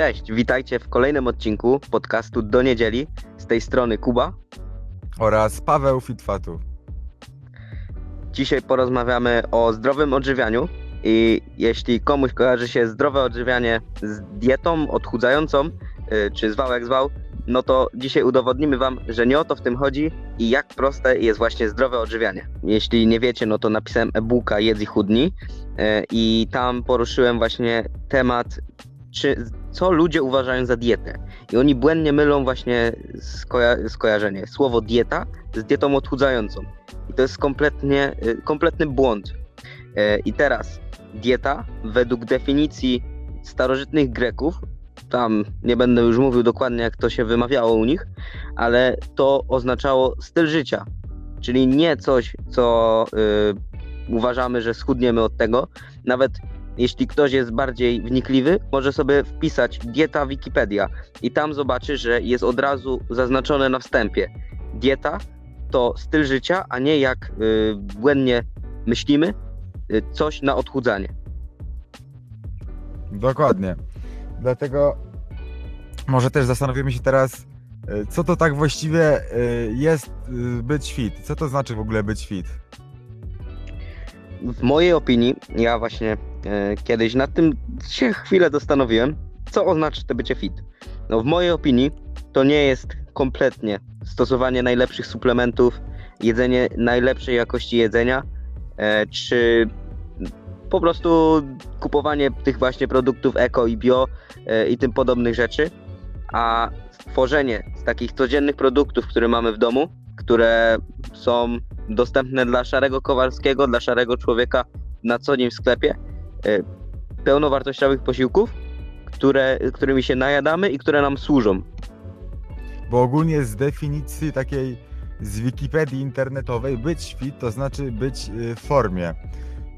Cześć, witajcie w kolejnym odcinku podcastu do niedzieli. Z tej strony Kuba. oraz Paweł Fitfatu. Dzisiaj porozmawiamy o zdrowym odżywianiu i jeśli komuś kojarzy się zdrowe odżywianie z dietą odchudzającą, yy, czy zwał jak zwał, no to dzisiaj udowodnimy Wam, że nie o to w tym chodzi i jak proste jest właśnie zdrowe odżywianie. Jeśli nie wiecie, no to napisałem e-booka Jedz i chudnij yy, i tam poruszyłem właśnie temat, czy, co ludzie uważają za dietę. I oni błędnie mylą właśnie skoja- skojarzenie słowo dieta z dietą odchudzającą. I to jest kompletnie, y, kompletny błąd. E, I teraz dieta według definicji starożytnych Greków, tam nie będę już mówił dokładnie jak to się wymawiało u nich, ale to oznaczało styl życia. Czyli nie coś, co y, uważamy, że schudniemy od tego. Nawet jeśli ktoś jest bardziej wnikliwy, może sobie wpisać dieta Wikipedia i tam zobaczy, że jest od razu zaznaczone na wstępie. Dieta to styl życia, a nie jak y, błędnie myślimy, y, coś na odchudzanie. Dokładnie. Dlatego może też zastanowimy się teraz, y, co to tak właściwie jest być fit. Co to znaczy w ogóle być fit? W mojej opinii, ja właśnie e, kiedyś nad tym się chwilę zastanowiłem, co oznacza to bycie fit. No w mojej opinii to nie jest kompletnie stosowanie najlepszych suplementów, jedzenie najlepszej jakości jedzenia, e, czy po prostu kupowanie tych właśnie produktów eko i bio e, i tym podobnych rzeczy, a stworzenie z takich codziennych produktów, które mamy w domu, które są dostępne dla szarego Kowalskiego, dla szarego człowieka na co dzień w sklepie, e, pełnowartościowych posiłków, które, którymi się najadamy i które nam służą. Bo ogólnie z definicji takiej z Wikipedii internetowej być fit to znaczy być y, w formie.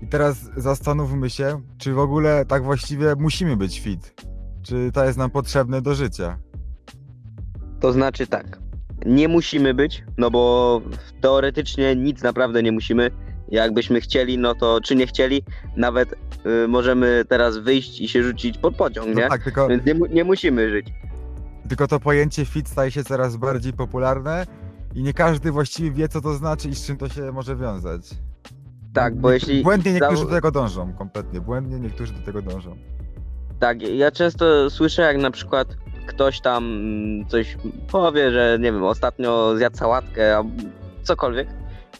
I teraz zastanówmy się, czy w ogóle tak właściwie musimy być fit. Czy to jest nam potrzebne do życia? To znaczy tak, nie musimy być, no bo teoretycznie nic naprawdę nie musimy. Jakbyśmy chcieli, no to czy nie chcieli, nawet y, możemy teraz wyjść i się rzucić pod pociąg, No nie? tak, tylko, Więc nie, nie musimy żyć. tylko to pojęcie fit staje się coraz bardziej popularne i nie każdy właściwie wie, co to znaczy i z czym to się może wiązać. Tak, bo jeśli Błędnie niektórzy do tego dążą, kompletnie. Błędnie niektórzy do tego dążą. Tak, ja często słyszę, jak na przykład ktoś tam coś powie, że nie wiem, ostatnio zjadł sałatkę, a cokolwiek,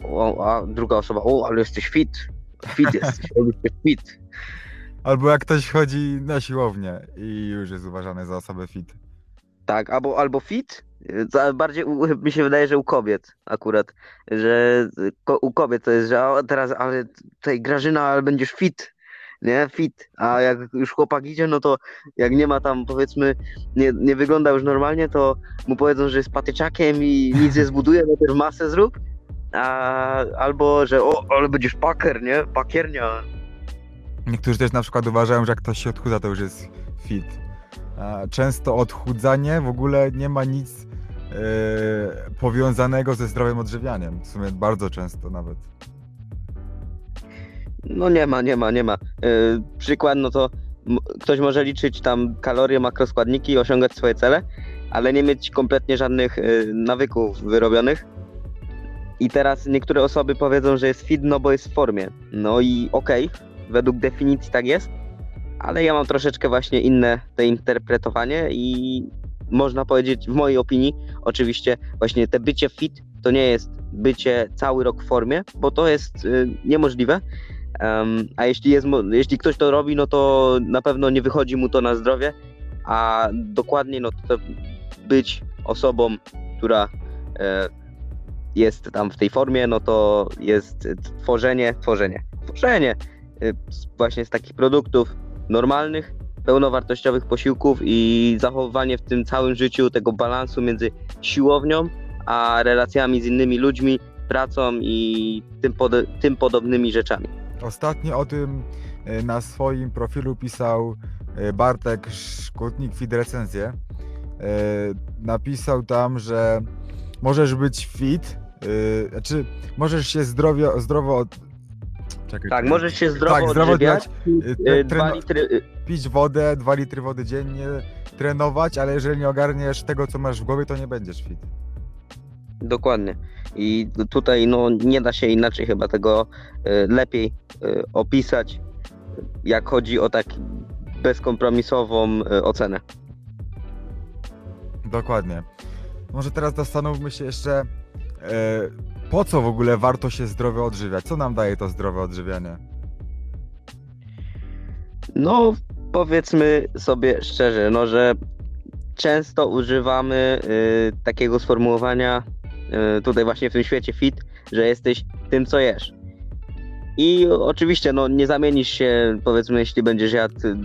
o, a druga osoba, o, ale jesteś fit, fit jesteś, jesteś fit. Albo jak ktoś chodzi na siłownię i już jest uważany za osobę fit. Tak, albo, albo fit, bardziej u, mi się wydaje, że u kobiet akurat, że ko, u kobiet to jest, że teraz, ale tutaj Grażyna, ale będziesz fit, nie, fit, a jak już chłopak idzie, no to jak nie ma tam, powiedzmy, nie, nie wygląda już normalnie, to mu powiedzą, że jest patyczakiem i nic nie zbuduje, też masę zrób, a, albo, że o, ale będziesz paker, nie, pakiernia, Niektórzy też na przykład uważają, że jak ktoś się odchudza, to już jest fit. Często odchudzanie w ogóle nie ma nic e, powiązanego ze zdrowym odżywianiem. W sumie bardzo często nawet. No nie ma, nie ma, nie ma. Yy, przykład, no to ktoś może liczyć tam kalorie, makroskładniki i osiągać swoje cele, ale nie mieć kompletnie żadnych yy, nawyków wyrobionych. I teraz niektóre osoby powiedzą, że jest fit, no bo jest w formie. No i okej, według definicji tak jest, ale ja mam troszeczkę właśnie inne te interpretowanie i można powiedzieć, w mojej opinii, oczywiście, właśnie te bycie fit to nie jest bycie cały rok w formie, bo to jest yy, niemożliwe. A jeśli, jest, jeśli ktoś to robi, no to na pewno nie wychodzi mu to na zdrowie, a dokładnie no to być osobą, która e, jest tam w tej formie, no to jest tworzenie, tworzenie, tworzenie e, właśnie z takich produktów normalnych, pełnowartościowych posiłków i zachowywanie w tym całym życiu tego balansu między siłownią, a relacjami z innymi ludźmi, pracą i tym, pod- tym podobnymi rzeczami. Ostatnio o tym e, na swoim profilu pisał e, Bartek Szkutnik Fit recenzję. E, Napisał tam, że możesz być fit, znaczy możesz się zdrowio, zdrowo od... Czekaj, Tak, możesz się zdrowo Tak, zdrowo odżywiać. odżywiać, y, y, tre- Dwa treno- litry, pić wodę, 2 litry wody dziennie, trenować, ale jeżeli nie ogarniesz tego, co masz w głowie, to nie będziesz fit. Dokładnie. I tutaj no, nie da się inaczej chyba tego y, lepiej y, opisać, jak chodzi o tak bezkompromisową y, ocenę. Dokładnie. Może teraz zastanówmy się jeszcze, e, po co w ogóle warto się zdrowo odżywiać? Co nam daje to zdrowe odżywianie? No, powiedzmy sobie szczerze, no, że często używamy y, takiego sformułowania tutaj właśnie w tym świecie fit, że jesteś tym, co jesz. I oczywiście, no, nie zamienisz się, powiedzmy, jeśli będziesz jadł y,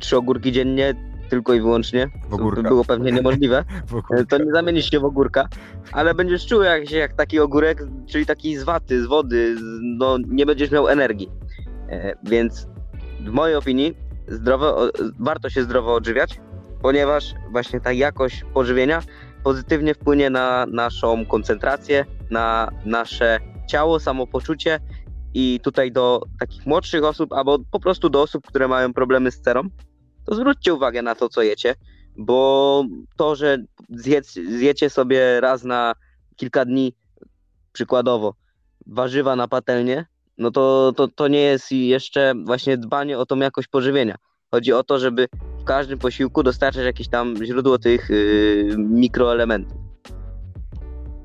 trzy ogórki dziennie, tylko i wyłącznie, to było pewnie niemożliwe, to nie zamienisz się w ogórka, ale będziesz czuł jak, jak taki ogórek, czyli taki z waty, z wody, z, no nie będziesz miał energii. E, więc w mojej opinii zdrowe, o- warto się zdrowo odżywiać, ponieważ właśnie ta jakość pożywienia pozytywnie wpłynie na naszą koncentrację, na nasze ciało, samopoczucie i tutaj do takich młodszych osób, albo po prostu do osób, które mają problemy z cerą, to zwróćcie uwagę na to, co jecie, bo to, że zjecie sobie raz na kilka dni, przykładowo, warzywa na patelnię, no to, to, to nie jest jeszcze właśnie dbanie o tą jakość pożywienia. Chodzi o to, żeby w każdym posiłku dostarczać jakieś tam źródło tych yy, mikroelementów.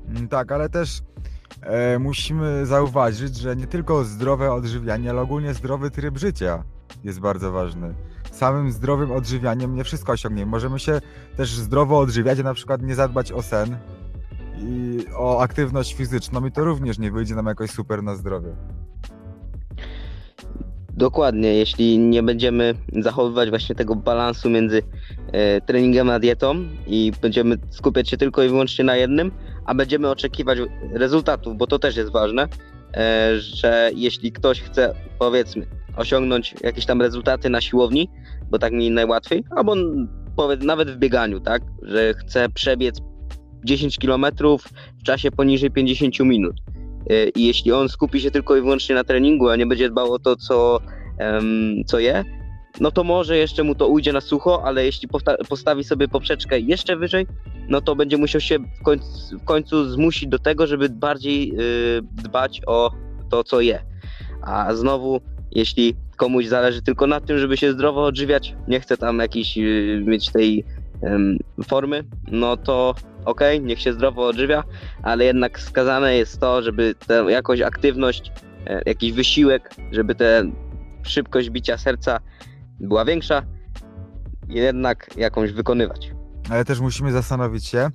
Mm, Tak, ale też e, musimy zauważyć, że nie tylko zdrowe odżywianie, ale ogólnie zdrowy tryb życia jest bardzo ważny. Samym zdrowym odżywianiem nie wszystko osiągniemy. Możemy się też zdrowo odżywiać, a na przykład nie zadbać o sen i o aktywność fizyczną i to również nie wyjdzie nam jakoś super na zdrowie. Dokładnie, jeśli nie będziemy zachowywać właśnie tego balansu między e, treningiem a dietą i będziemy skupiać się tylko i wyłącznie na jednym, a będziemy oczekiwać rezultatów, bo to też jest ważne, e, że jeśli ktoś chce, powiedzmy, osiągnąć jakieś tam rezultaty na siłowni, bo tak mi najłatwiej, albo powiedz, nawet w bieganiu, tak, że chce przebiec 10 km w czasie poniżej 50 minut. E, I jeśli on skupi się tylko i wyłącznie na treningu, a nie będzie dbał o to, co, co je, no to może jeszcze mu to ujdzie na sucho, ale jeśli postawi sobie poprzeczkę jeszcze wyżej, no to będzie musiał się w końcu, w końcu zmusić do tego, żeby bardziej y, dbać o to, co je. A znowu, jeśli komuś zależy tylko na tym, żeby się zdrowo odżywiać, nie chce tam jakiejś y, mieć tej formy, no to okej, niech się zdrowo odżywia, ale jednak wskazane jest to, żeby tę jakąś aktywność, e, jakiś wysiłek, żeby ta szybkość bicia serca była większa, jednak jakąś wykonywać. ale też musimy zastanowić się, e,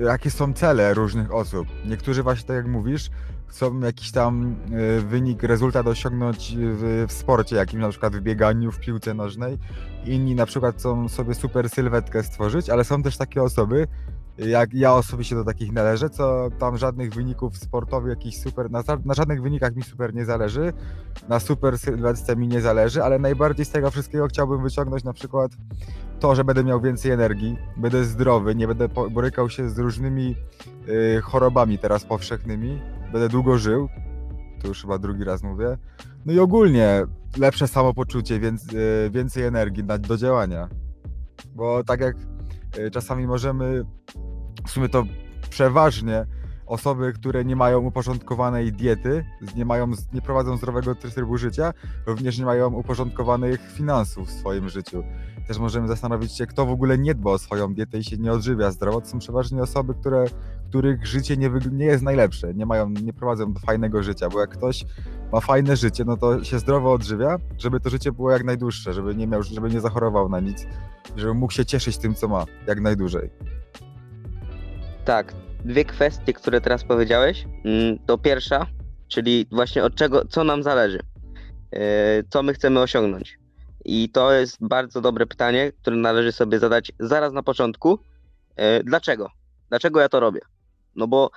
jakie są cele różnych osób. Niektórzy właśnie, tak jak mówisz, chcą jakiś tam e, wynik, rezultat osiągnąć w, w sporcie, jakimś na przykład w bieganiu, w piłce nożnej. Inni na przykład chcą sobie super sylwetkę stworzyć, ale są też takie osoby, jak ja osobiście do takich należę, co tam żadnych wyników sportowych, jakichś super, na, na żadnych wynikach mi super nie zależy, na super sylwetce mi nie zależy, ale najbardziej z tego wszystkiego chciałbym wyciągnąć na przykład to, że będę miał więcej energii, będę zdrowy, nie będę borykał się z różnymi y, chorobami teraz powszechnymi, będę długo żył, to już chyba drugi raz mówię, no i ogólnie lepsze samopoczucie, więc, y, więcej energii do działania, bo tak jak y, czasami możemy, w sumie to przeważnie osoby, które nie mają uporządkowanej diety, nie, mają, nie prowadzą zdrowego trybu życia, również nie mają uporządkowanych finansów w swoim życiu też możemy zastanowić się, kto w ogóle nie dba o swoją dietę i się nie odżywia zdrowo. To są przeważnie osoby, które, których życie nie, nie jest najlepsze, nie mają, nie prowadzą fajnego życia, bo jak ktoś ma fajne życie, no to się zdrowo odżywia, żeby to życie było jak najdłuższe, żeby nie miał, żeby nie zachorował na nic, żeby mógł się cieszyć tym, co ma, jak najdłużej. Tak, dwie kwestie, które teraz powiedziałeś. Mm, To pierwsza, czyli właśnie od czego, co nam zależy, Yy, co my chcemy osiągnąć. I to jest bardzo dobre pytanie, które należy sobie zadać zaraz na początku. Yy, Dlaczego? Dlaczego ja to robię? No bo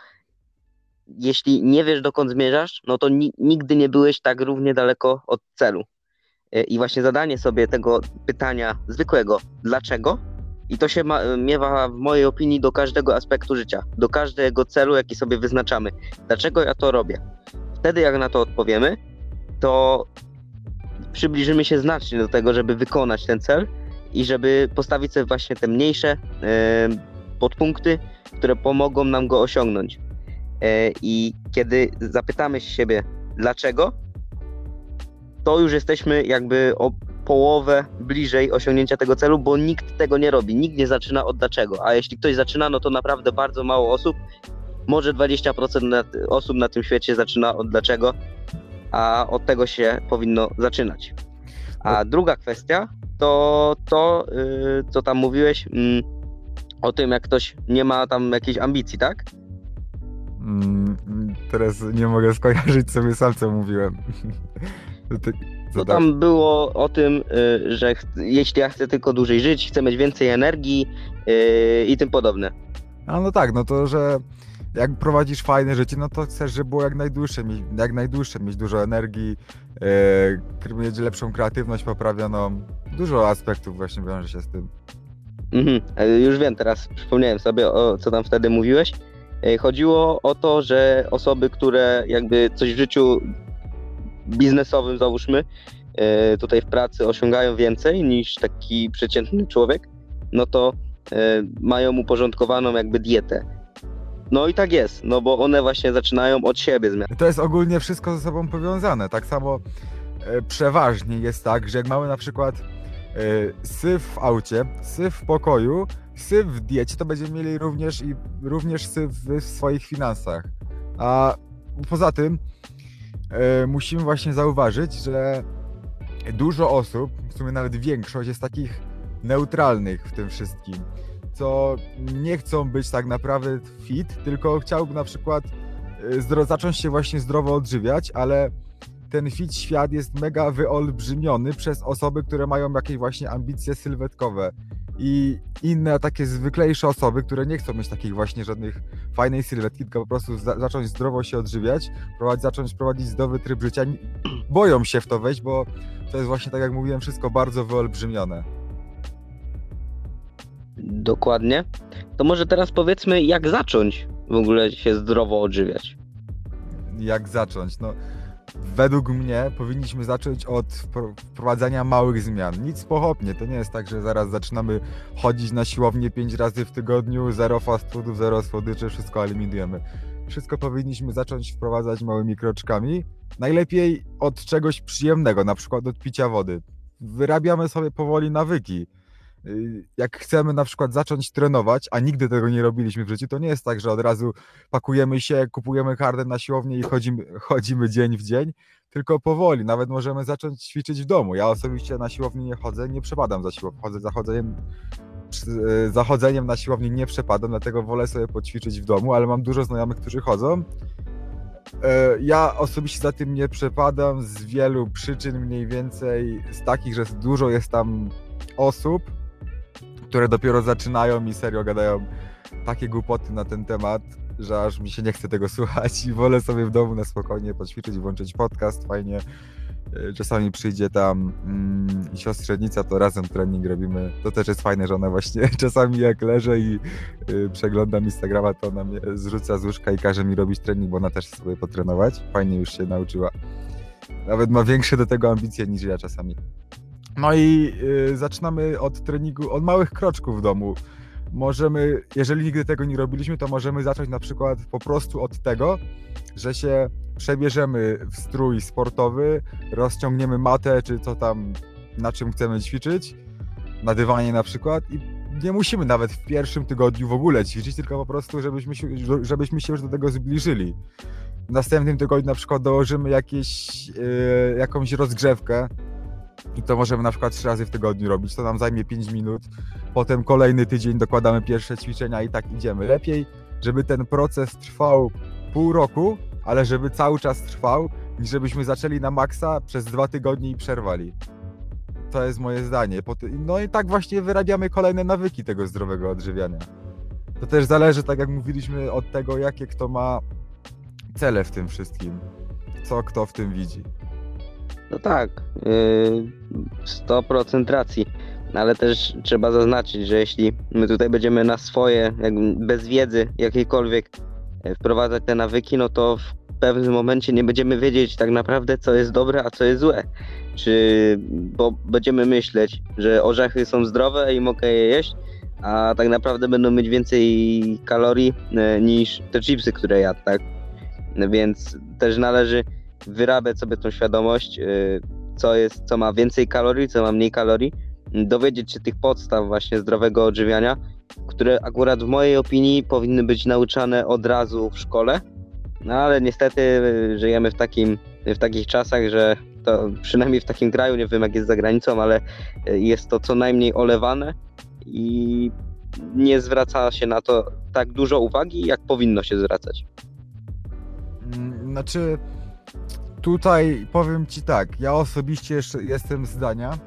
jeśli nie wiesz, dokąd zmierzasz, no to ni- nigdy nie byłeś tak równie daleko od celu. Yy, I właśnie zadanie sobie tego pytania zwykłego, dlaczego, i to się ma, miewa w mojej opinii do każdego aspektu życia, do każdego celu, jaki sobie wyznaczamy. Dlaczego ja to robię? wtedy jak na to odpowiemy, to przybliżymy się znacznie do tego, żeby wykonać ten cel i żeby postawić sobie właśnie te mniejsze e, podpunkty, które pomogą nam go osiągnąć. E, I kiedy zapytamy siebie, dlaczego, to już jesteśmy jakby połowę bliżej osiągnięcia tego celu, bo nikt tego nie robi, nikt nie zaczyna od dlaczego. A jeśli ktoś zaczyna, no to naprawdę bardzo mało osób, może 20% na, osób na tym świecie zaczyna od dlaczego, a od tego się powinno zaczynać. A druga kwestia to to, yy, co tam mówiłeś mm, o tym, jak ktoś nie ma tam jakiejś ambicji, tak? Mm, mm, teraz nie mogę skojarzyć sobie sam, co mówiłem. Co tam? było o tym, y, że jeśli ja chcę tylko dłużej żyć, chcę mieć więcej energii y, i tym podobne. A no tak, no to, że jak prowadzisz fajne życie, no to chcesz, żeby było jak najdłuższe, mieć, jak najdłuższe, mieć dużo energii, e, mieć lepszą kreatywność poprawioną. Dużo aspektów właśnie wiąże się z tym. Mhm, e, już wiem, teraz przypomniałem sobie, o co tam wtedy mówiłeś. E, Chodziło o to, że osoby, które jakby coś w życiu biznesowym, załóżmy, e, tutaj w pracy osiągają więcej niż taki przeciętny człowiek, no to e, mają uporządkowaną jakby dietę. No i tak jest, no bo one właśnie zaczynają od siebie zmian. To jest ogólnie wszystko ze sobą powiązane. Tak samo e, przeważnie jest tak, że jak mamy na przykład syf w aucie, syf w pokoju, syf w diecie, to będziemy mieli również i również syf w swoich finansach. A poza tym musimy właśnie zauważyć, że dużo osób, w sumie nawet większość jest takich neutralnych w tym wszystkim, co nie chcą być tak naprawdę fit, tylko chciałby na przykład zdro- zacząć się właśnie zdrowo odżywiać, ale ten fit świat jest mega wyolbrzymiony przez osoby, które mają jakieś właśnie ambicje sylwetkowe i inne takie zwyklejsze osoby, które nie chcą mieć takich właśnie żadnych fajnej sylwetki, tylko po prostu za- zacząć zdrowo się odżywiać, prowadzi, zacząć prowadzić zdrowy tryb życia, boją się w to wejść, bo to jest właśnie tak jak mówiłem, wszystko bardzo wyolbrzymione. Dokładnie. To może teraz powiedzmy, jak zacząć w ogóle się zdrowo odżywiać. jak zacząć? No, według mnie powinniśmy zacząć od wpro- wprowadzania małych zmian. Nic pochopnie. To nie jest tak, że zaraz zaczynamy chodzić na siłownię 5 razy w tygodniu, zero fast foodów, zero słodyczy, wszystko eliminujemy. Wszystko powinniśmy zacząć wprowadzać małymi kroczkami. Najlepiej od czegoś przyjemnego, na przykład od picia wody. Wyrabiamy sobie powoli nawyki. Y, Jak chcemy na przykład zacząć trenować, a nigdy tego nie robiliśmy w życiu, to nie jest tak, że od razu pakujemy się, kupujemy kartę na siłownię i chodzimy, chodzimy dzień w dzień, tylko powoli. Nawet możemy zacząć ćwiczyć w domu. Ja osobiście na siłowni nie chodzę, nie przepadam za siłownią. Chodzę za chodzeniem, przy- za chodzeniem na siłowni nie przepadam, dlatego wolę sobie poćwiczyć w domu, ale mam dużo znajomych, którzy chodzą. E, Ja osobiście za tym nie przepadam z wielu przyczyn, mniej więcej z takich, że dużo jest tam osób, które dopiero zaczynają i serio gadają takie głupoty na ten temat, że aż mi się nie chce tego słuchać i wolę sobie w domu na spokojnie poćwiczyć, włączyć podcast, fajnie. E, Czasami przyjdzie tam mm, siostrzenica, to razem trening robimy. To też jest fajne, że ona właśnie czasami jak leżę i y, przeglądam Instagrama, to ona mnie zrzuca z łóżka i każe mi robić trening, bo ona też sobie potrenować. Fajnie już się nauczyła. Nawet ma większe do tego ambicje niż ja czasami. No i y, zaczynamy od treningu, od małych kroczków w domu. Możemy, jeżeli nigdy tego nie robiliśmy, to możemy zacząć na przykład po prostu od tego, że się przebierzemy w strój sportowy, rozciągniemy matę, czy co tam, na czym chcemy ćwiczyć, na dywanie na przykład i nie musimy nawet w pierwszym tygodniu w ogóle ćwiczyć, tylko po prostu, żebyśmy się, żebyśmy się już do tego zbliżyli. W następnym tygodniu na przykład dołożymy jakieś, yy, jakąś rozgrzewkę, i to możemy na przykład trzy razy w tygodniu robić. To nam zajmie 5 minut. Potem kolejny tydzień dokładamy pierwsze ćwiczenia i tak idziemy. Lepiej, żeby ten proces trwał pół roku, ale żeby cały czas trwał, niż żebyśmy zaczęli na maksa przez dwa tygodnie i przerwali. To jest moje zdanie. No i tak właśnie wyrabiamy kolejne nawyki tego zdrowego odżywiania. To też zależy, tak jak mówiliśmy, od tego, jakie kto ma cele w tym wszystkim. Co kto w tym widzi. No tak, yy, 100% racji, ale też trzeba zaznaczyć, że jeśli my tutaj będziemy na swoje, bez wiedzy jakiejkolwiek e, wprowadzać te nawyki, no to w pewnym momencie nie będziemy wiedzieć tak naprawdę, co jest dobre, a co jest złe. Czy bo będziemy myśleć, że orzechy są zdrowe i mogę je jeść, a tak naprawdę będą mieć więcej kalorii e, niż te chipsy, które jadł, tak? Więc też należy wyrabiać sobie tą świadomość, e, co jest, co ma więcej kalorii, co ma mniej kalorii, dowiedzieć się tych podstaw właśnie zdrowego odżywiania, które akurat w mojej opinii powinny być nauczane od razu w szkole, no ale niestety y, żyjemy w, takim, w takich czasach, że to przynajmniej w takim kraju, nie wiem jak jest za granicą, ale y, jest to co najmniej olewane i nie zwraca się na to tak dużo uwagi, jak powinno się zwracać. Znaczy, tutaj powiem ci tak, ja osobiście jestem zdania,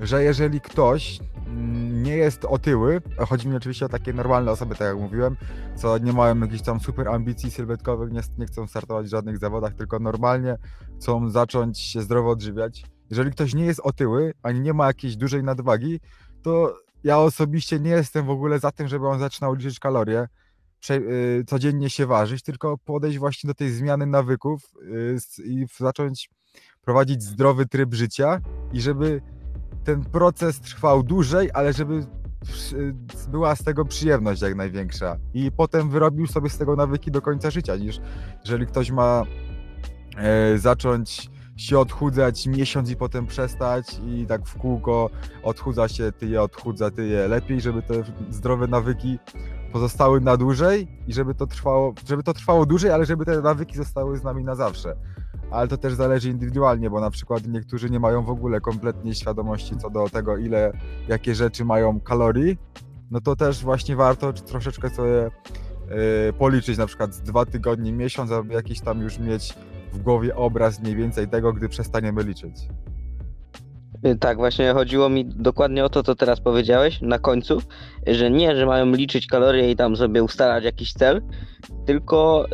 że jeżeli ktoś mm, nie jest otyły, chodzi mi oczywiście o takie normalne osoby, tak jak mówiłem, co nie mają jakichś tam super ambicji sylwetkowych, nie, nie chcą startować w żadnych zawodach, tylko normalnie chcą zacząć się zdrowo odżywiać. Jeżeli ktoś nie jest otyły, ani nie ma jakiejś dużej nadwagi, to ja osobiście nie jestem w ogóle za tym, żeby on zaczynał liczyć kalorie, codziennie się ważyć, tylko podejść właśnie do tej zmiany nawyków y, i zacząć prowadzić zdrowy tryb życia i żeby ten proces trwał dłużej, ale żeby przy- była z tego przyjemność jak największa. I potem wyrobił sobie z tego nawyki do końca życia, niż jeżeli ktoś ma e, zacząć się odchudzać miesiąc i potem przestać i tak w kółko odchudza się, tyje, odchudza, tyje. Lepiej, żeby te zdrowe nawyki pozostały na dłużej i żeby to trwało, żeby to trwało dłużej, ale żeby te nawyki zostały z nami na zawsze. Ale to też zależy indywidualnie, bo na przykład niektórzy nie mają w ogóle kompletnie świadomości co do tego, ile, jakie rzeczy mają kalorii, no to też właśnie warto troszeczkę sobie yy, policzyć na przykład z dwa tygodnie, miesiąc, aby jakiś tam już mieć w głowie obraz mniej więcej tego, gdy przestaniemy liczyć. Y, Tak, właśnie chodziło mi dokładnie o to, co teraz powiedziałeś na końcu, że nie, że mają liczyć kalorie i tam sobie ustalać jakiś cel, tylko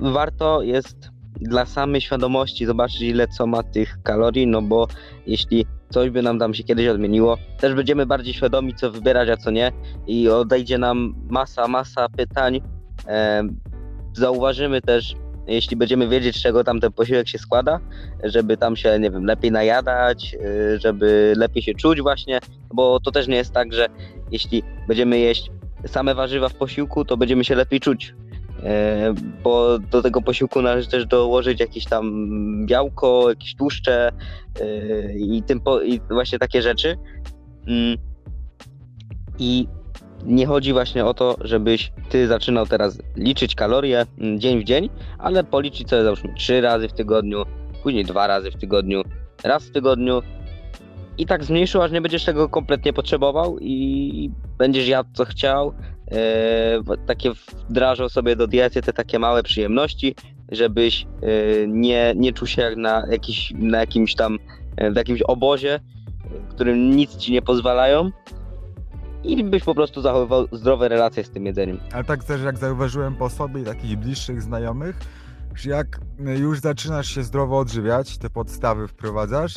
yy, warto jest dla samej świadomości zobaczyć, ile co ma tych kalorii, no bo jeśli coś by nam tam się kiedyś odmieniło, też będziemy bardziej świadomi, co wybierać, a co nie i odejdzie nam masa, masa pytań. Em, zauważymy też, jeśli będziemy wiedzieć, z czego tam ten posiłek się składa, żeby tam się, nie wiem, lepiej najadać, y, żeby lepiej się czuć właśnie, bo to też nie jest tak, że jeśli będziemy jeść same warzywa w posiłku, to będziemy się lepiej czuć. E, Bo do tego posiłku należy też dołożyć jakieś tam białko, jakieś tłuszcze y, i, tym po, i właśnie takie rzeczy. Mm. I nie chodzi właśnie o to, żebyś ty zaczynał teraz liczyć kalorie mm, dzień w dzień, ale policzyć sobie załóżmy trzy razy w tygodniu, później dwa razy w tygodniu, raz w tygodniu i tak zmniejszył, aż nie będziesz tego kompletnie potrzebował i będziesz jadł co chciał. E, takie wdrażał sobie do diety te takie małe przyjemności, żebyś e, nie, nie czuł się jak na, jakiś, na jakimś tam, e, w jakimś obozie, w którym nic ci nie pozwalają i byś po prostu zachowywał zdrowe relacje z tym jedzeniem. Ale tak też jak zauważyłem po sobie i takich bliższych znajomych, że jak już zaczynasz się zdrowo odżywiać, te podstawy wprowadzasz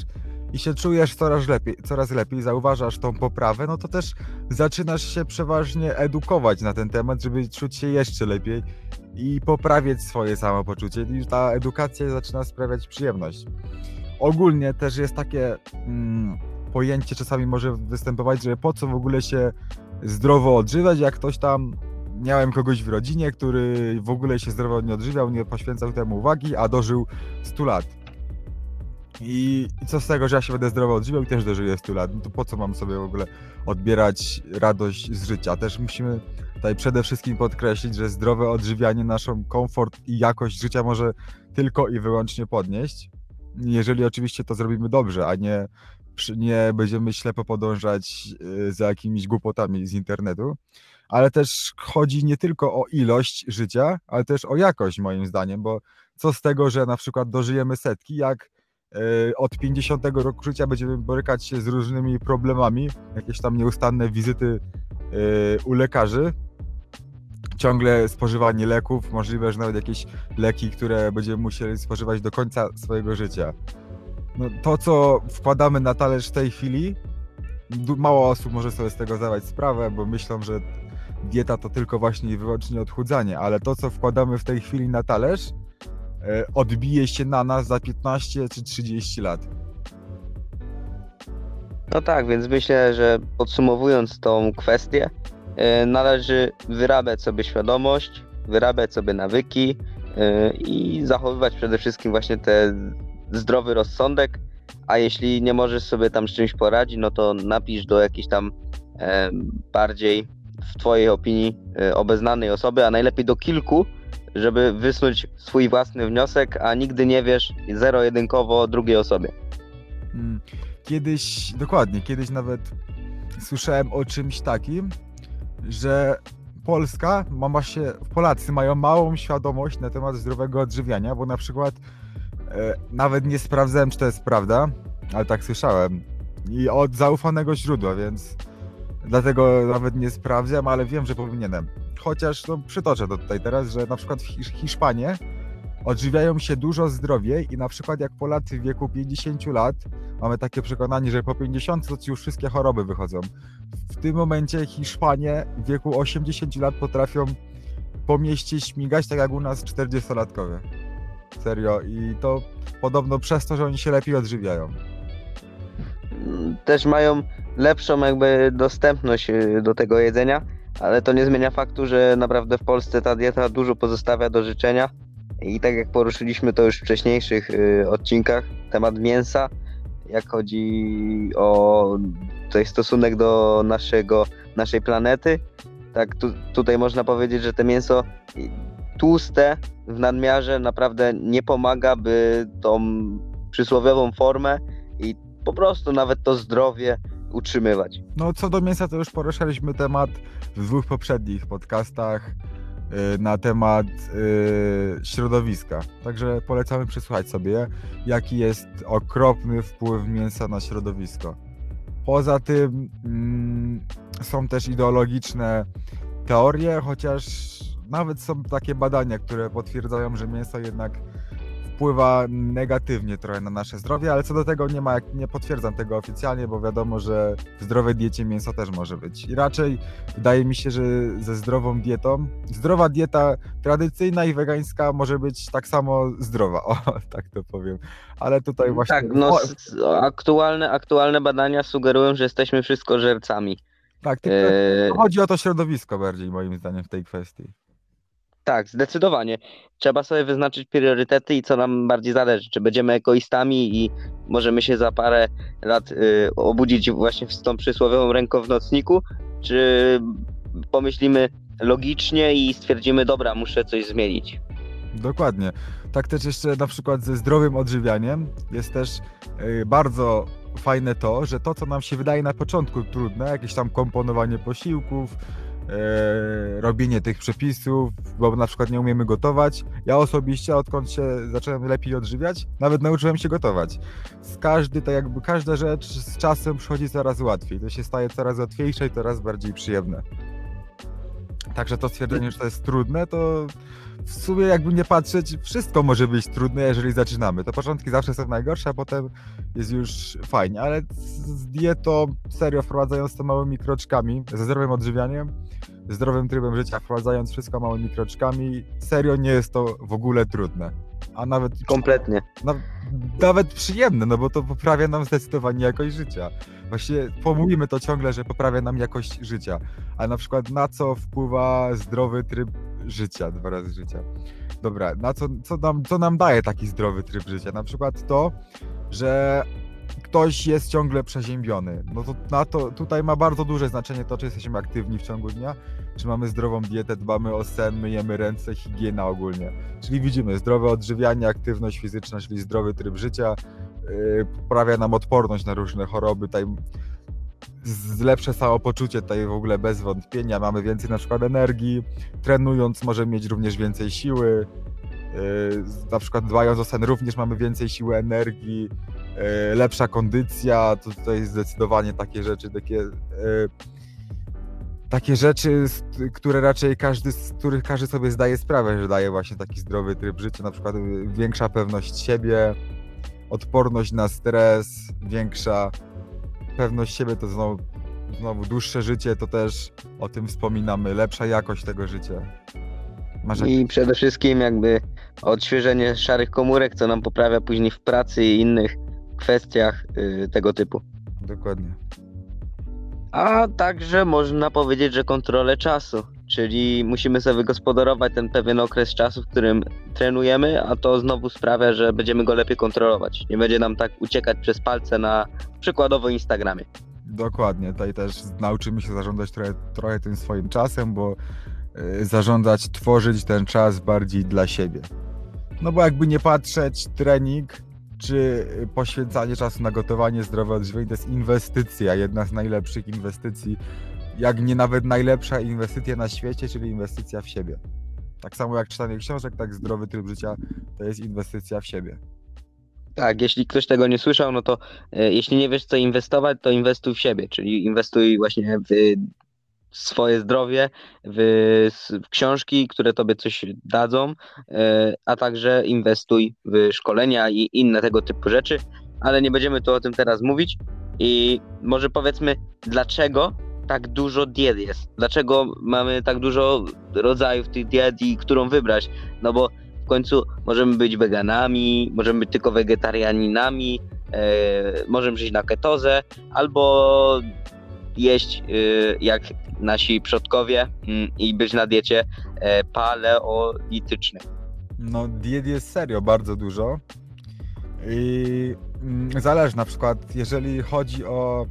i się czujesz coraz lepiej, coraz lepiej, zauważasz tą poprawę, no to też zaczynasz się przeważnie edukować na ten temat, żeby czuć się jeszcze lepiej i poprawiać swoje samopoczucie i ta edukacja zaczyna sprawiać przyjemność. Ogólnie też jest takie mm, pojęcie czasami może występować, że po co w ogóle się zdrowo odżywiać, jak ktoś tam miałem kogoś w rodzinie, który w ogóle się zdrowo nie odżywiał, nie poświęcał temu uwagi, a dożył 100 lat. I, co z tego, że ja się będę zdrowo odżywiał i też dożyję 100 lat? No to po co mam sobie w ogóle odbierać radość z życia? Też musimy tutaj przede wszystkim podkreślić, że zdrowe odżywianie naszą komfort i jakość życia może tylko i wyłącznie podnieść. Jeżeli oczywiście to zrobimy dobrze, a nie, nie będziemy ślepo podążać y, za jakimiś głupotami z internetu. Ale też chodzi nie tylko o ilość życia, ale też o jakość moim zdaniem, bo co z tego, że na przykład dożyjemy setki, jak y, od 50 roku życia będziemy borykać się z różnymi problemami, jakieś tam nieustanne wizyty y, u lekarzy, ciągle spożywanie leków, możliwe, że nawet jakieś leki, które będziemy musieli spożywać do końca swojego życia. No, to, co wkładamy na talerz w tej chwili, mało osób może sobie z tego zdawać sprawę, bo myślą, że dieta to tylko właśnie i wyłącznie odchudzanie, ale to, co wkładamy w tej chwili na talerz, e, odbije się na nas za 15 czy 30 lat. No tak, więc myślę, że podsumowując tą kwestię, e, należy wyrabiać sobie świadomość, wyrabiać sobie nawyki e, i zachowywać przede wszystkim właśnie ten zdrowy rozsądek, a jeśli nie możesz sobie tam z czymś poradzić, no to napisz do jakiejś tam e, bardziej w twojej opinii obeznanej osoby, a najlepiej do kilku, żeby wysnuć swój własny wniosek, a nigdy nie wiesz zero-jedynkowo drugiej osobie. Mm, Kiedyś, dokładnie, kiedyś nawet słyszałem o czymś takim, że Polska, ma właśnie, Polacy mają małą świadomość na temat zdrowego odżywiania, bo na przykład e, nawet nie sprawdzałem, czy to jest prawda, ale tak słyszałem. I od zaufanego źródła, więc dlatego nawet nie sprawdzam, ale wiem, że powinienem. Chociaż no, przytoczę to tutaj teraz, że na przykład Hiszpanie odżywiają się dużo zdrowiej i na przykład jak Polacy w wieku 50 lat mamy takie przekonanie, że po 50 to ci już wszystkie choroby wychodzą. W tym momencie Hiszpanie w wieku 80 lat potrafią po mieście śmigać tak jak u nas 40-latkowie. Serio i to podobno przez to, że oni się lepiej odżywiają. Też mają lepszą jakby dostępność y, do tego jedzenia, ale to nie zmienia faktu, że naprawdę w Polsce ta dieta dużo pozostawia do życzenia. I tak jak poruszyliśmy to już w wcześniejszych y, odcinkach, temat mięsa, jak chodzi o tutaj stosunek do naszego, naszej planety, tak tu, tutaj można powiedzieć, że to mięso tłuste w nadmiarze naprawdę nie pomaga, by tą przysłowiową formę i po prostu nawet to zdrowie utrzymywać. No co do mięsa to już poruszaliśmy temat w dwóch poprzednich podcastach y, na temat y, środowiska. Także polecamy przesłuchać sobie, jaki jest okropny wpływ mięsa na środowisko. Poza tym mm, są też ideologiczne teorie, chociaż nawet są takie badania, które potwierdzają, że mięso jednak wpływa negatywnie trochę na nasze zdrowie, ale co do tego nie ma, nie potwierdzam tego oficjalnie, bo wiadomo, że w zdrowej diecie mięso też może być. I raczej wydaje mi się, że ze zdrową dietą, zdrowa dieta tradycyjna i wegańska może być tak samo zdrowa, o, tak to powiem. Ale tutaj właśnie... Tak, no aktualne, aktualne badania sugerują, że jesteśmy wszystko żercami. tak, tylko Eee, chodzi o to środowisko bardziej moim zdaniem w tej kwestii. Tak, zdecydowanie. Trzeba sobie wyznaczyć priorytety i co nam bardziej zależy. Czy będziemy egoistami i możemy się za parę lat y, obudzić właśnie z tą przysłowiową ręką w nocniku, czy pomyślimy logicznie i stwierdzimy, dobra, muszę coś zmienić. Dokładnie. Tak też jeszcze na przykład ze zdrowym odżywianiem jest też y, bardzo fajne to, że to, co nam się wydaje na początku trudne, jakieś tam komponowanie posiłków, robienie tych przepisów, bo na przykład nie umiemy gotować. Ja osobiście, odkąd się zacząłem lepiej odżywiać, nawet nauczyłem się gotować. Z każdy, tak jakby każda rzecz z czasem przychodzi coraz łatwiej. To się staje coraz łatwiejsze i coraz bardziej przyjemne. Także to stwierdzenie, że to jest trudne, to w sumie jakby nie patrzeć, wszystko może być trudne, jeżeli zaczynamy. To początki zawsze są najgorsze, a potem jest już fajnie, ale z z dietą, serio, wprowadzając to małymi kroczkami, ze zdrowym odżywianiem, zdrowym trybem życia, wprowadzając wszystko małymi kroczkami, serio nie jest to w ogóle trudne. A nawet, Kompletnie. na, nawet przyjemne, no bo to poprawia nam zdecydowanie jakość życia. Właśnie pomówimy to ciągle, że poprawia nam jakość życia. A na przykład na co wpływa zdrowy tryb życia, dwa razy życia. Dobra, na co, co, nam, co nam daje taki zdrowy tryb życia? Na przykład to, że ktoś jest ciągle przeziębiony. No to na to tutaj ma bardzo duże znaczenie to, czy jesteśmy aktywni w ciągu dnia, czy mamy zdrową dietę, dbamy o sen, myjemy ręce, higiena ogólnie. Czyli widzimy zdrowe odżywianie, aktywność fizyczna, czyli zdrowy tryb życia, yy, poprawia nam odporność na różne choroby, tutaj z- lepsze samopoczucie tutaj w ogóle bez wątpienia, mamy więcej na przykład energii, trenując możemy mieć również więcej siły, yy, na przykład dbając o sen również mamy więcej siły, energii, yy, lepsza kondycja, to tutaj zdecydowanie takie rzeczy, takie yy, takie rzeczy, które raczej każdy, z których każdy sobie zdaje sprawę, że daje właśnie taki zdrowy tryb życia, na przykład większa pewność siebie, odporność na stres, większa pewność siebie to znowu, znowu dłuższe życie, to też o tym wspominamy, lepsza jakość tego życia. Masz. I przede wszystkim jakby odświeżenie szarych komórek, co nam poprawia później w pracy i innych kwestiach y, tego typu. Dokładnie. A także można powiedzieć, że kontrolę czasu, czyli musimy sobie wygospodarować ten pewien okres czasu, w którym trenujemy, a to znowu sprawia, że będziemy go lepiej kontrolować. Nie będzie nam tak uciekać przez palce na przykładowo Instagramie. Dokładnie, tutaj też nauczymy się zarządzać trochę, trochę tym swoim czasem, bo y, zarządzać, tworzyć ten czas bardziej dla siebie. No bo jakby nie patrzeć, trening czy y, poświęcanie czasu na gotowanie, zdrowe odżywienie to jest inwestycja, jedna z najlepszych inwestycji, jak nie nawet najlepsza inwestycja na świecie, czyli inwestycja w siebie. Tak samo jak czytanie książek, tak zdrowy tryb życia to jest inwestycja w siebie. Tak, jeśli ktoś tego nie słyszał, no to e, jeśli nie wiesz co inwestować, to inwestuj w siebie, czyli inwestuj właśnie w swoje zdrowie, w, w książki, które tobie coś dadzą, e, a także inwestuj w szkolenia i inne tego typu rzeczy, ale nie będziemy tu o tym teraz mówić i może powiedzmy, dlaczego tak dużo diet jest, dlaczego mamy tak dużo rodzajów tych diet i którą wybrać, no bo w końcu możemy być weganami, możemy być tylko wegetarianinami, e, możemy żyć na ketozę, albo jeść e, jak nasi przodkowie mm, i być na diecie e, paleolitycznej. No, diet jest serio bardzo dużo. I mm, zależy na przykład, jeżeli chodzi o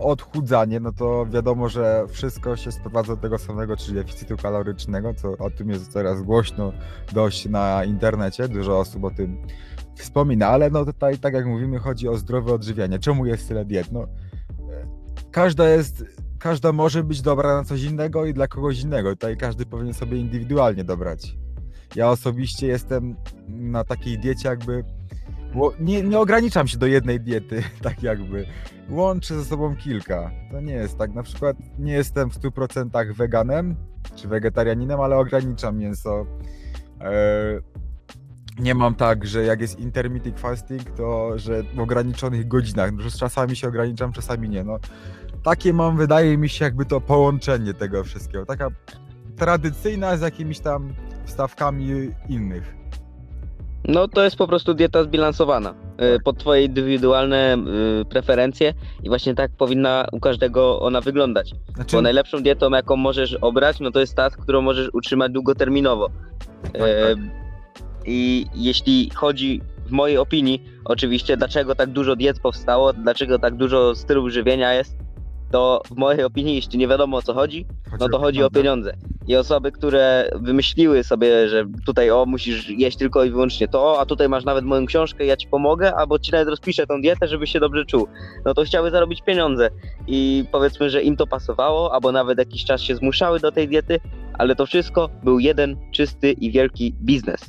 odchudzanie, no to wiadomo, że wszystko się sprowadza do tego samego, czyli deficytu kalorycznego, co o tym jest teraz głośno dość na internecie, dużo osób o tym wspomina, ale no tutaj, tak jak mówimy, chodzi o zdrowe odżywianie. Czemu jest tyle diet? No, e, każda jest, każda może być dobra na coś innego i dla kogoś innego. Tutaj każdy powinien sobie indywidualnie dobrać. Ja osobiście jestem na takiej diecie jakby, bo nie, nie ograniczam się do jednej diety, tak jakby. Łączę ze sobą kilka. To nie jest tak. Na przykład nie jestem w 100% weganem czy wegetarianinem, ale ograniczam mięso. E, nie mam tak, że jak jest intermittent fasting, to że w ograniczonych godzinach. Że czasami się ograniczam, czasami nie. No, takie mam, wydaje mi się, jakby to połączenie tego wszystkiego. Taka tradycyjna z jakimiś tam wstawkami innych. No to jest po prostu dieta zbilansowana e, Tak. pod twoje indywidualne e, preferencje i właśnie tak powinna u każdego ona wyglądać. Znaczy, Bo najlepszą dietą, jaką możesz obrać, no to jest ta, którą możesz utrzymać długoterminowo. tak, tak. I jeśli chodzi, w mojej opinii, oczywiście, dlaczego tak dużo diet powstało, dlaczego tak dużo stylów żywienia jest, to w mojej opinii, jeśli nie wiadomo o co chodzi, no to chodzi o pieniądze. I osoby, które wymyśliły sobie, że tutaj o, musisz jeść tylko i wyłącznie to, a tutaj masz nawet moją książkę, ja ci pomogę, albo ci nawet rozpiszę tą dietę, żebyś się dobrze czuł. No to chciały zarobić pieniądze. I powiedzmy, że im to pasowało, albo nawet jakiś czas się zmuszały do tej diety, ale to wszystko był jeden czysty i wielki biznes.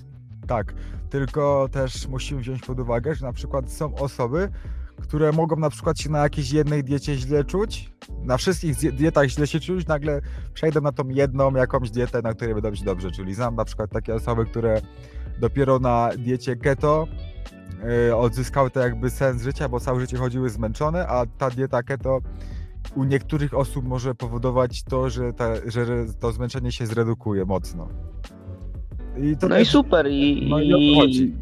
Tak, tylko też musimy wziąć pod uwagę, że na przykład są osoby, które mogą na przykład się na jakiejś jednej diecie źle czuć, na wszystkich dietach źle się czuć, nagle przejdą na tą jedną jakąś dietę, na której będą się dobrze czuli. Znam na przykład takie osoby, które dopiero na diecie keto yy, odzyskały to jakby sens życia, bo całe życie chodziły zmęczone, a ta dieta keto u niektórych osób może powodować to, że, ta, że to zmęczenie się zredukuje mocno. I No i super, i, no i chodzi.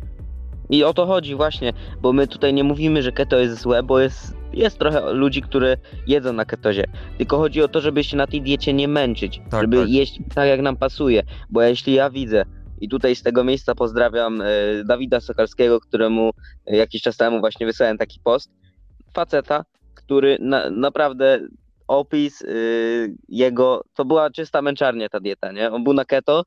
I o to chodzi właśnie, bo my tutaj nie mówimy, że keto jest złe, bo jest, jest trochę ludzi, które jedzą na ketozie. Tylko chodzi o to, żeby się na tej diecie nie męczyć, Tak, żeby tak. jeść tak jak nam pasuje. Bo jeśli ja widzę, i tutaj z tego miejsca pozdrawiam e, Dawida Sokalskiego, któremu e, jakiś czas temu właśnie wysłałem taki post, faceta, który na, naprawdę opis y, jego, to była czysta męczarnia ta dieta, nie? On był na keto,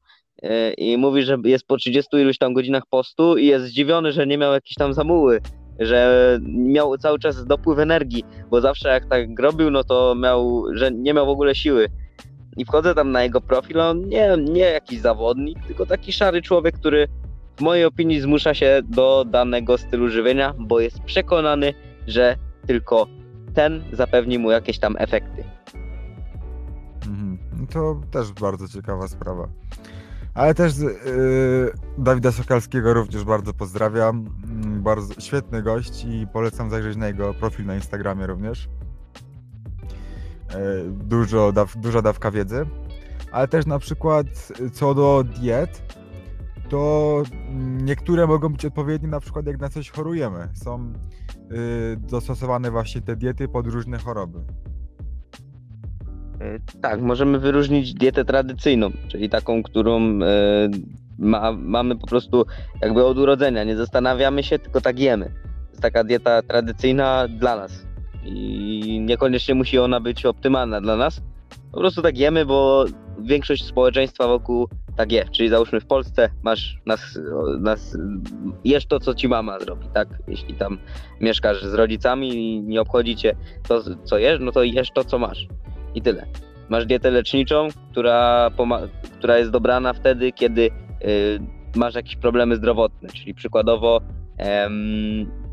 i mówi, że jest po 30 iluś tam godzinach postu i jest zdziwiony, że nie miał jakiejś tam zamuły, że miał cały czas dopływ energii, bo zawsze jak tak robił, no to miał, że nie miał w ogóle siły. I wchodzę tam na jego profil, on nie, nie jakiś zawodnik, tylko taki szary człowiek, który w mojej opinii zmusza się do danego stylu żywienia, bo jest przekonany, że tylko ten zapewni mu jakieś tam efekty. Mhm. To też bardzo ciekawa sprawa. Ale też yy, Dawida Sokalskiego również bardzo pozdrawiam. Mm, Bardzo świetny gość i polecam zajrzeć na jego profil na Instagramie również. Yy, Dużo daw, duża dawka wiedzy. ale też na przykład co do diet, to mm, niektóre mogą być odpowiednie na przykład jak na coś chorujemy. Są y, dostosowane właśnie te diety pod różne choroby. E, Tak, możemy wyróżnić dietę tradycyjną, czyli taką, którą e, ma, mamy po prostu jakby od urodzenia. Nie zastanawiamy się, tylko tak jemy. To jest taka dieta tradycyjna dla nas. I niekoniecznie musi ona być optymalna dla nas. Po prostu tak jemy, bo większość społeczeństwa wokół tak je. Czyli załóżmy w Polsce masz nas, nas jesz to, co ci mama zrobi, tak? Jeśli tam mieszkasz z rodzicami i nie obchodzi cię to, co jesz, no to jesz to, co masz. I tyle. Masz dietę leczniczą, która, która jest dobrana wtedy, kiedy y, masz jakieś problemy zdrowotne, czyli przykładowo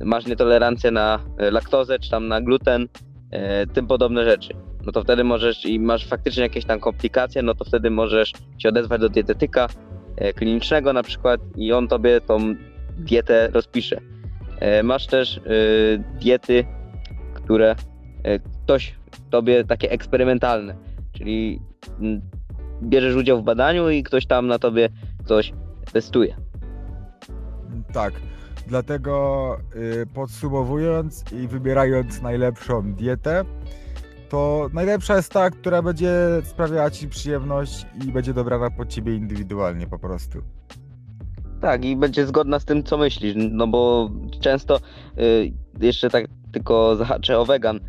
masz nietolerancję na y, laktozę, czy tam na gluten, y, tym podobne rzeczy. No to wtedy możesz i masz faktycznie jakieś tam komplikacje, no to wtedy możesz się odezwać do dietetyka y, klinicznego na przykład i on tobie tą dietę rozpisze. Masz też y, diety, które ktoś tobie takie eksperymentalne, czyli mm, bierzesz udział w badaniu i ktoś tam na tobie coś testuje. Tak, dlatego y, podsumowując i wybierając najlepszą dietę, to najlepsza jest ta, która będzie sprawiała ci przyjemność i będzie dobrana pod ciebie indywidualnie po prostu. Tak, i będzie zgodna z tym, co myślisz, no bo często y, jeszcze tak tylko zahaczę o wegan,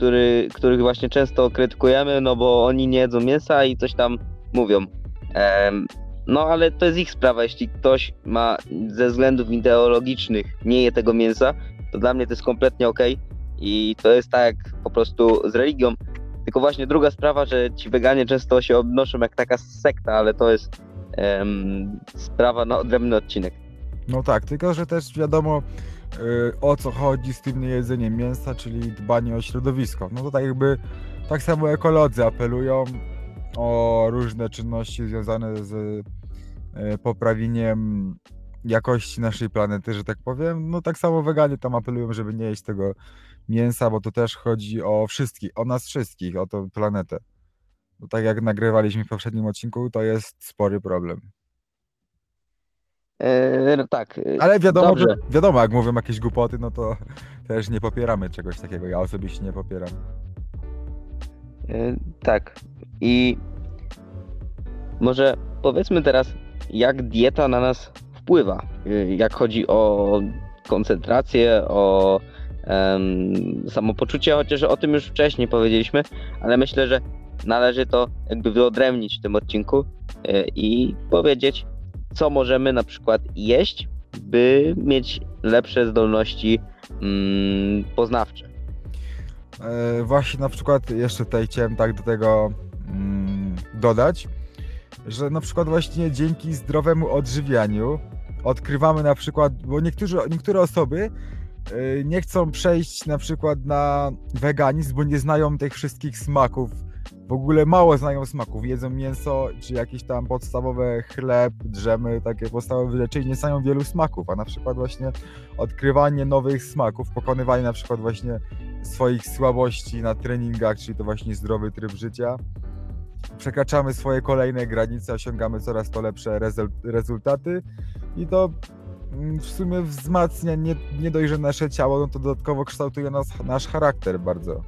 który, których właśnie często krytykujemy, no bo oni nie jedzą mięsa i coś tam mówią. No ale to jest ich sprawa, jeśli ktoś ma ze względów ideologicznych nie je tego mięsa, to dla mnie to jest kompletnie okej i to jest tak po prostu z religią. Tylko właśnie druga sprawa, że ci weganie często się obnoszą jak taka sekta, ale to jest em, sprawa na odrębny odcinek. No tak, tylko że też wiadomo o co chodzi z tym niejedzeniem mięsa, czyli dbanie o środowisko. No to tak jakby tak samo ekolodzy apelują o różne czynności związane z y, poprawieniem jakości naszej planety, że tak powiem. No tak samo weganie tam apelują, żeby nie jeść tego mięsa, bo to też chodzi o wszystkich, o nas wszystkich, o tą planetę. Bo tak jak nagrywaliśmy w poprzednim odcinku, to jest spory problem. E, no tak. e, Ale wiadomo, Dobrze. że, wiadomo, jak mówią jakieś głupoty, no to też nie popieramy czegoś takiego. Ja osobiście nie popieram. E, Tak. I może powiedzmy teraz, jak dieta na nas wpływa, jak chodzi o koncentrację, o samopoczucie, chociaż o tym już wcześniej powiedzieliśmy, ale myślę, że należy to jakby wyodrębnić w tym odcinku i powiedzieć, co możemy na przykład jeść, by mieć lepsze zdolności mm, poznawcze. E, właśnie na przykład jeszcze tutaj chciałem tak do tego mm, dodać, że na przykład właśnie dzięki zdrowemu odżywianiu odkrywamy na przykład, bo niektórzy, niektóre osoby e, nie chcą przejść na przykład na weganizm, bo nie znają tych wszystkich smaków. W ogóle mało znają smaków. Jedzą mięso, czy jakieś tam podstawowe chleb, drzemy, takie podstawowe rzeczy i nie znają wielu smaków. A na przykład właśnie odkrywanie nowych smaków, pokonywanie na przykład właśnie swoich słabości na treningach, czyli to właśnie zdrowy tryb życia. Przekraczamy swoje kolejne granice, osiągamy coraz to lepsze rezul- rezultaty i to mm, w sumie wzmacnia nie, nie dość, że nasze ciało, no to dodatkowo kształtuje nas, nasz charakter bardzo.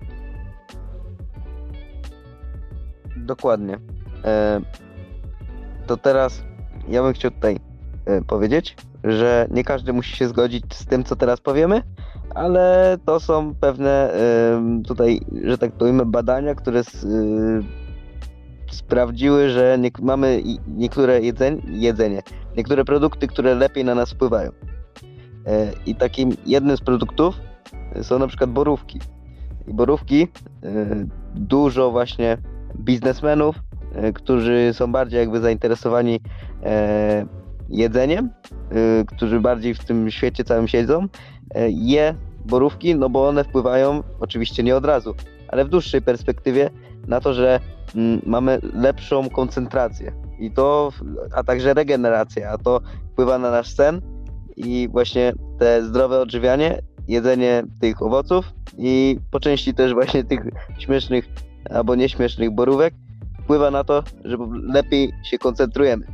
Dokładnie. E, to teraz ja bym chciał tutaj e, powiedzieć, że nie każdy musi się zgodzić z tym, co teraz powiemy, ale to są pewne em, tutaj, że tak powiem, badania, które sprawdziły, że nie, mamy niektóre jedzenie, jedzenie, niektóre produkty, które lepiej na nas wpływają. E, I takim jednym z produktów są na przykład borówki. I borówki e, dużo właśnie biznesmenów, e, którzy są bardziej jakby zainteresowani e, jedzeniem, e, którzy bardziej w tym świecie całym siedzą, je borówki, no bo one wpływają oczywiście nie od razu, ale w dłuższej perspektywie na to, że mm, mamy lepszą koncentrację. I to, a także regenerację, a to wpływa na nasz sen i właśnie te zdrowe odżywianie, jedzenie tych owoców i po części też właśnie tych śmiesznych albo nieśmiesznych borówek wpływa na to, że lepiej się koncentrujemy.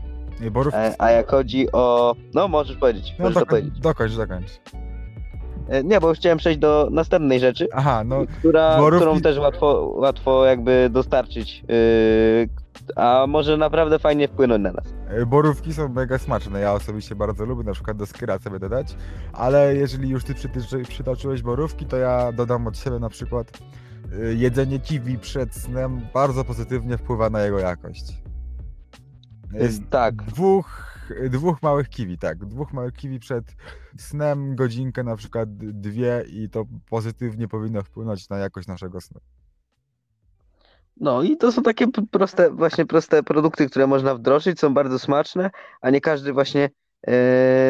Y, Borówki... E, A jak chodzi o... No, możesz powiedzieć, No możesz to dokoń, powiedzieć. dokończ, dokończ. E, Nie, bo chciałem przejść do następnej rzeczy, Aha, no która, borówki- którą też łatwo, łatwo jakby dostarczyć, yy, a może naprawdę fajnie wpłynąć na nas. y, borówki są mega smaczne. Ja osobiście bardzo lubię, na przykład do skyra sobie dodać. Ale jeżeli już ty przytoczyłeś borówki, to ja dodam od siebie na przykład jedzenie kiwi przed snem bardzo pozytywnie wpływa na jego jakość. Y, Jest tak, Dwóch, dwóch małych kiwi, tak. Dwóch małych kiwi przed snem, godzinkę na przykład dwie i to pozytywnie powinno wpłynąć na jakość naszego snu. no i to są takie proste, właśnie proste produkty, które można wdrożyć, są bardzo smaczne, a nie każdy właśnie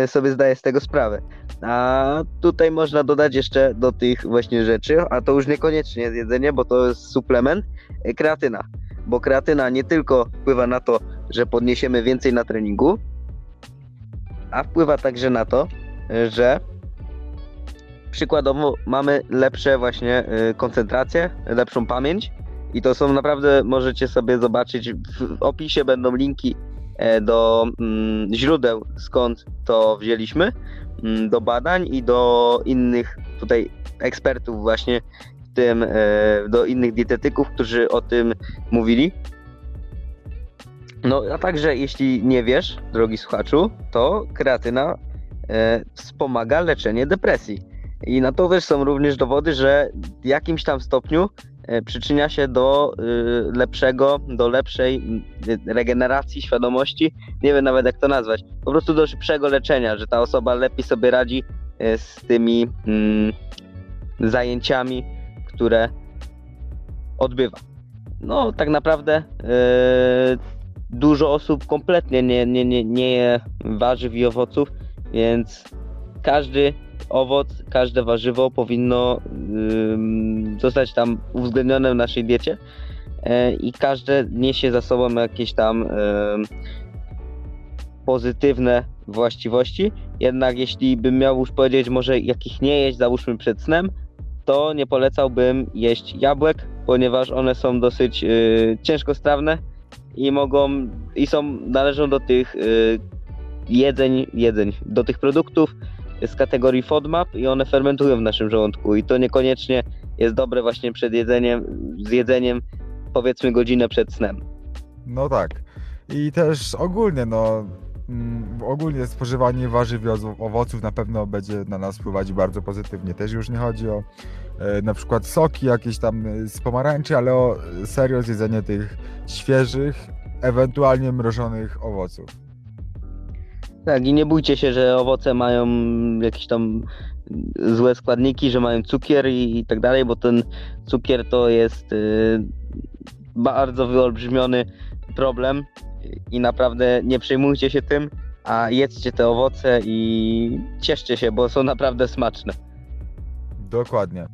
sobie zdaje z tego sprawę. A tutaj można dodać jeszcze do tych właśnie rzeczy, a to już niekoniecznie jest jedzenie, bo to jest suplement, e, kreatyna. Bo kreatyna nie tylko wpływa na to, że podniesiemy więcej na treningu, a wpływa także na to, że przykładowo mamy lepsze właśnie y, koncentrację, lepszą pamięć i to są naprawdę, możecie sobie zobaczyć, w opisie będą linki do mm, źródeł, skąd to wzięliśmy, mm, do badań i do innych tutaj ekspertów właśnie, w tym e, do innych dietetyków, którzy o tym mówili. No, a także jeśli nie wiesz, drogi słuchaczu, to kreatyna e, wspomaga leczenie depresji. I na to też są również dowody, że w jakimś tam stopniu e, przyczynia się do y, lepszego, do lepszej y, regeneracji świadomości. Nie wiem nawet jak to nazwać. Po prostu do szybszego leczenia, że ta osoba lepiej sobie radzi e, z tymi mm, zajęciami, które odbywa. No, tak naprawdę e, dużo osób kompletnie nie, nie, nie, nie je warzyw i owoców, więc każdy owoc, każde warzywo powinno zostać tam uwzględnione w naszej diecie e, i każde niesie za sobą jakieś tam pozytywne właściwości. Jednak jeśli bym miał już powiedzieć, może jakich nie jeść, załóżmy przed snem, to nie polecałbym jeść jabłek, ponieważ one są dosyć y, ciężkostrawne i mogą i są należą do tych y, jedzeń, jedzeń, do tych produktów z kategorii FODMAP i one fermentują w naszym żołądku i to niekoniecznie jest dobre właśnie przed jedzeniem, z jedzeniem powiedzmy godzinę przed snem. No tak. I też ogólnie, no, mm, ogólnie spożywanie warzyw i owo- owoców na pewno będzie na nas wpływać bardzo pozytywnie. Też już nie chodzi o e, na przykład soki jakieś tam e, z pomarańczy, ale o e, serio zjedzenie tych świeżych, ewentualnie mrożonych owoców. Tak, i nie bójcie się, że owoce mają jakieś tam złe składniki, że mają cukier i, i tak dalej, bo ten cukier to jest y, bardzo wyolbrzymiony problem i naprawdę nie przejmujcie się tym, a jedzcie te owoce i cieszcie się, bo są naprawdę smaczne. Dokładnie.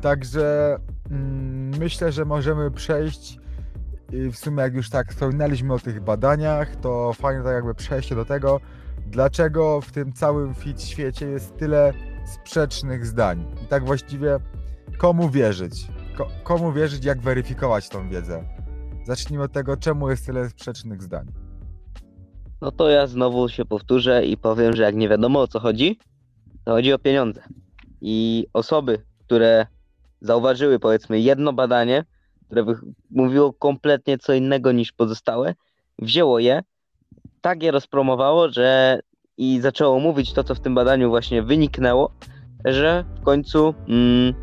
Także mm, myślę, że możemy przejść i w sumie jak już tak wspominaliśmy o tych badaniach, to fajnie tak jakby przejście do tego, dlaczego w tym całym fit świecie jest tyle sprzecznych zdań. I tak właściwie komu wierzyć? Ko- komu wierzyć, jak weryfikować tą wiedzę? Zacznijmy od tego, czemu jest tyle sprzecznych zdań. No to ja znowu się powtórzę i powiem, że jak nie wiadomo o co chodzi, to chodzi o pieniądze. I osoby, które zauważyły powiedzmy jedno badanie, które mówiło kompletnie co innego niż pozostałe, wzięło je, tak je rozpromowało, że i zaczęło mówić to, co w tym badaniu właśnie wyniknęło, że w końcu mm,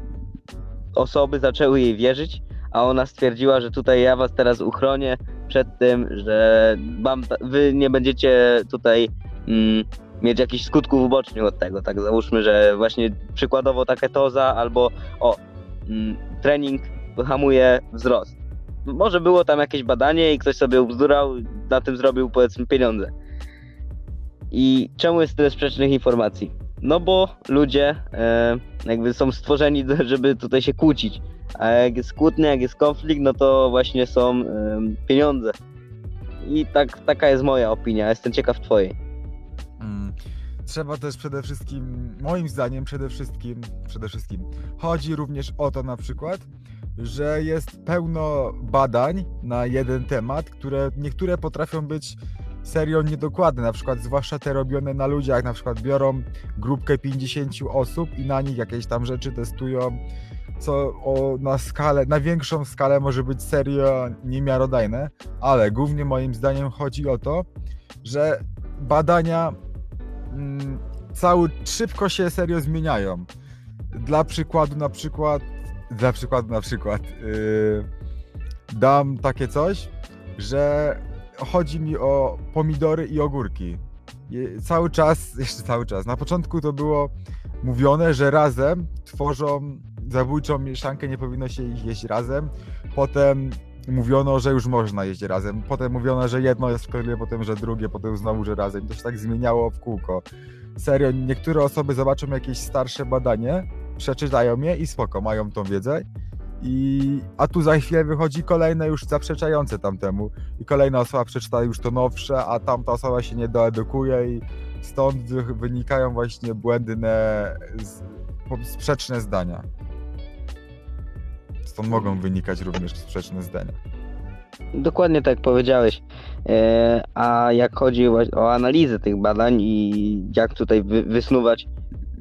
osoby zaczęły jej wierzyć, a ona stwierdziła, że tutaj ja was teraz uchronię przed tym, że wy nie będziecie tutaj mm, mieć jakichś skutków ubocznych od tego. Tak załóżmy, że właśnie przykładowo ta ketoza albo o mm, trening hamuje wzrost. Może było tam jakieś badanie i ktoś sobie ubzdurał, na tym zrobił powiedzmy pieniądze. I czemu jest tyle sprzecznych informacji? No bo ludzie e, jakby są stworzeni, żeby tutaj się kłócić. A jak jest kłótnia, jak jest konflikt, no to właśnie są em, pieniądze. I tak, taka jest moja opinia. Jestem ciekaw twojej. Mm, trzeba też przede wszystkim, moim zdaniem przede wszystkim, przede wszystkim, chodzi również o to na przykład, że jest pełno badań na jeden temat, które niektóre potrafią być serio niedokładne, na przykład zwłaszcza te robione na ludziach, na przykład biorą grupkę 50 osób i na nich jakieś tam rzeczy testują, co o, na skalę, na większą skalę może być serio niemiarodajne, ale głównie moim zdaniem chodzi o to, że badania cały, szybko się serio zmieniają. Dla przykładu na przykład, dla przykładu na przykład yy, dam takie coś, że chodzi mi o pomidory i ogórki. Je- Cały czas, jeszcze cały czas, na początku to było mówione, że razem tworzą zabójczą mieszankę, nie powinno się ich jeść razem. Potem mówiono, że już można jeść razem. Potem mówiono, że jedno jest szkodliwe, potem, że drugie, potem znowu, że razem. To się tak zmieniało w kółko. Serio, niektóre osoby zobaczą jakieś starsze badanie, przeczytają je i spoko, mają tą wiedzę. I, a tu za chwilę wychodzi kolejne już zaprzeczające tamtemu. I kolejna osoba przeczyta już to nowsze, a tamta osoba się nie doedukuje i stąd wy- wynikają właśnie błędne, sprzeczne zdania. Stąd mogą wynikać również sprzeczne zdania. Dokładnie tak powiedziałeś. E, a jak chodzi o analizę tych badań i jak tutaj wy, wysnuwać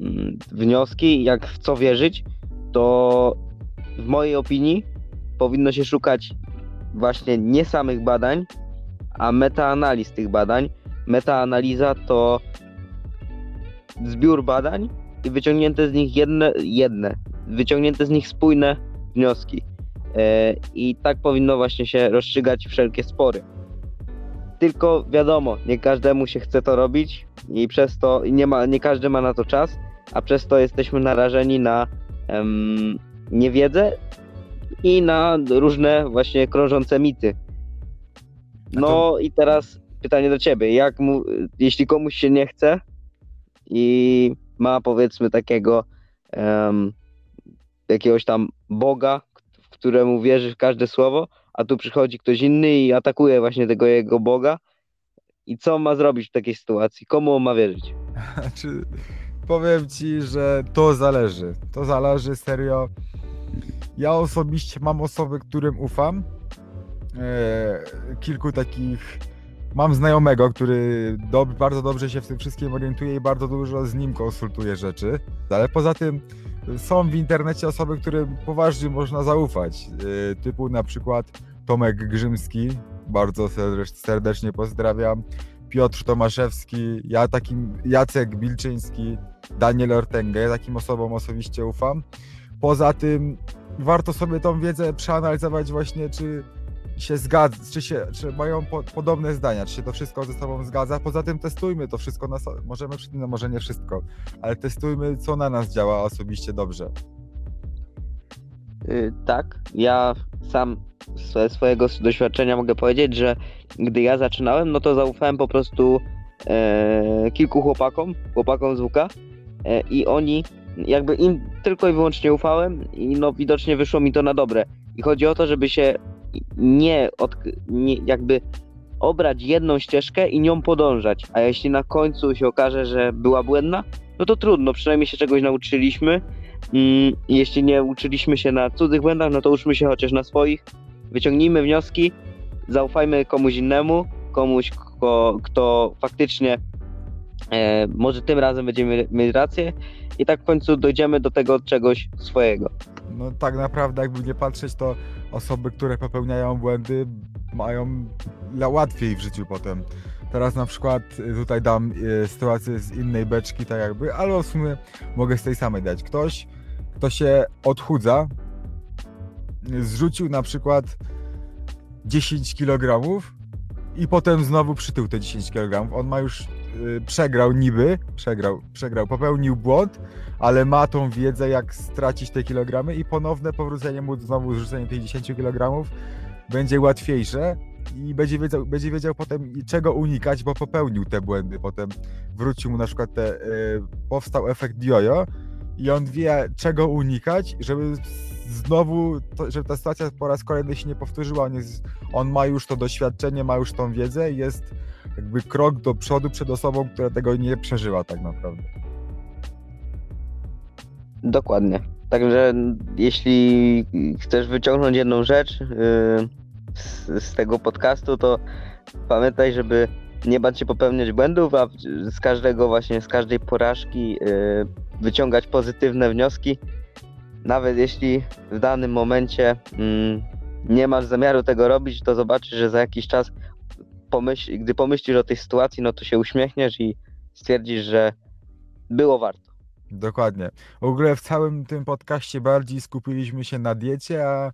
mm, wnioski, jak w co wierzyć, to w mojej opinii powinno się szukać właśnie nie samych badań, a metaanaliz tych badań. Metaanaliza to zbiór badań i wyciągnięte z nich jedne, jedne wyciągnięte z nich spójne wnioski. E, I tak powinno właśnie się rozstrzygać wszelkie spory. Tylko wiadomo, nie każdemu się chce to robić i przez to nie, ma, nie każdy ma na to czas, a przez to jesteśmy narażeni na em, niewiedzę i na różne właśnie krążące mity. No i teraz pytanie do ciebie. Jak mu, jeśli komuś się nie chce i ma powiedzmy takiego em, jakiegoś tam Boga, w któremu wierzy w każde słowo, a tu przychodzi ktoś inny i atakuje właśnie tego jego Boga. I co ma zrobić w takiej sytuacji? Komu on ma wierzyć? Znaczy, powiem ci, że to zależy. To zależy serio. Ja osobiście mam osoby, którym ufam. E, kilku takich. Mam znajomego, który bardzo dobrze się w tym wszystkim orientuje i bardzo dużo z nim konsultuje rzeczy. Ale poza tym są w internecie osoby, którym poważnie można zaufać. E, typu na przykład Tomek Grzymski. Bardzo serdecz- serdecznie pozdrawiam. Piotr Tomaszewski, ja takim Jacek Bilczyński, Daniel Ortega, ja takim osobom osobiście ufam. Poza tym warto sobie tą wiedzę przeanalizować właśnie, czy się zgadza, czy, się, czy mają po, podobne zdania, czy się to wszystko ze sobą zgadza. Poza tym testujmy to wszystko, na, możemy, no może nie wszystko, ale testujmy, co na nas działa osobiście dobrze. Y, tak, ja sam ze swojego doświadczenia mogę powiedzieć, że gdy ja zaczynałem, no to zaufałem po prostu e, kilku chłopakom, chłopakom z WK e, i oni, jakby im tylko i wyłącznie ufałem i no widocznie wyszło mi to na dobre. I chodzi o to, żeby się nie, od, nie jakby obrać jedną ścieżkę i nią podążać, a jeśli na końcu się okaże, że była błędna, no to trudno, przynajmniej się czegoś nauczyliśmy. Mm, jeśli nie uczyliśmy się na cudzych błędach, no to uczmy się chociaż na swoich. Wyciągnijmy wnioski, zaufajmy komuś innemu, komuś, kto, kto faktycznie e, może tym razem będziemy mieć rację i tak w końcu dojdziemy do tego czegoś swojego. No tak naprawdę, jakby nie patrzeć, to osoby, które popełniają błędy, mają łatwiej w życiu potem. Teraz na przykład y, tutaj dam y, sytuację z innej beczki, tak jakby, ale w sumie mogę z tej samej dać. Ktoś, kto się odchudza, zrzucił na przykład 10 kg i potem znowu przytył te 10 kg. On ma już, przegrał niby, przegrał, przegrał, popełnił błąd, ale ma tą wiedzę, jak stracić te kilogramy i ponowne powrócenie mu znowu zrzucenie tych 10 kg będzie łatwiejsze i będzie wiedział, będzie wiedział potem czego unikać, bo popełnił te błędy. Potem wrócił mu na przykład te, y, powstał efekt jojo i on wie czego unikać, żeby znowu, to, żeby ta sytuacja po raz kolejny się nie powtórzyła. On, jest, on ma już to doświadczenie, ma już tą wiedzę jest jakby krok do przodu przed osobą, która tego nie przeżyła tak naprawdę. Dokładnie. Także jeśli chcesz wyciągnąć jedną rzecz yy, z, z tego podcastu, to pamiętaj, żeby nie bać się popełniać błędów, a z każdego właśnie, z każdej porażki yy, wyciągać pozytywne wnioski. Nawet jeśli w danym momencie yy, nie masz zamiaru tego robić, to zobaczysz, że za jakiś czas, pomyśl, gdy pomyślisz o tej sytuacji, no to się uśmiechniesz i stwierdzisz, że było warto. Dokładnie. W ogóle w całym tym podcaście bardziej skupiliśmy się na diecie, a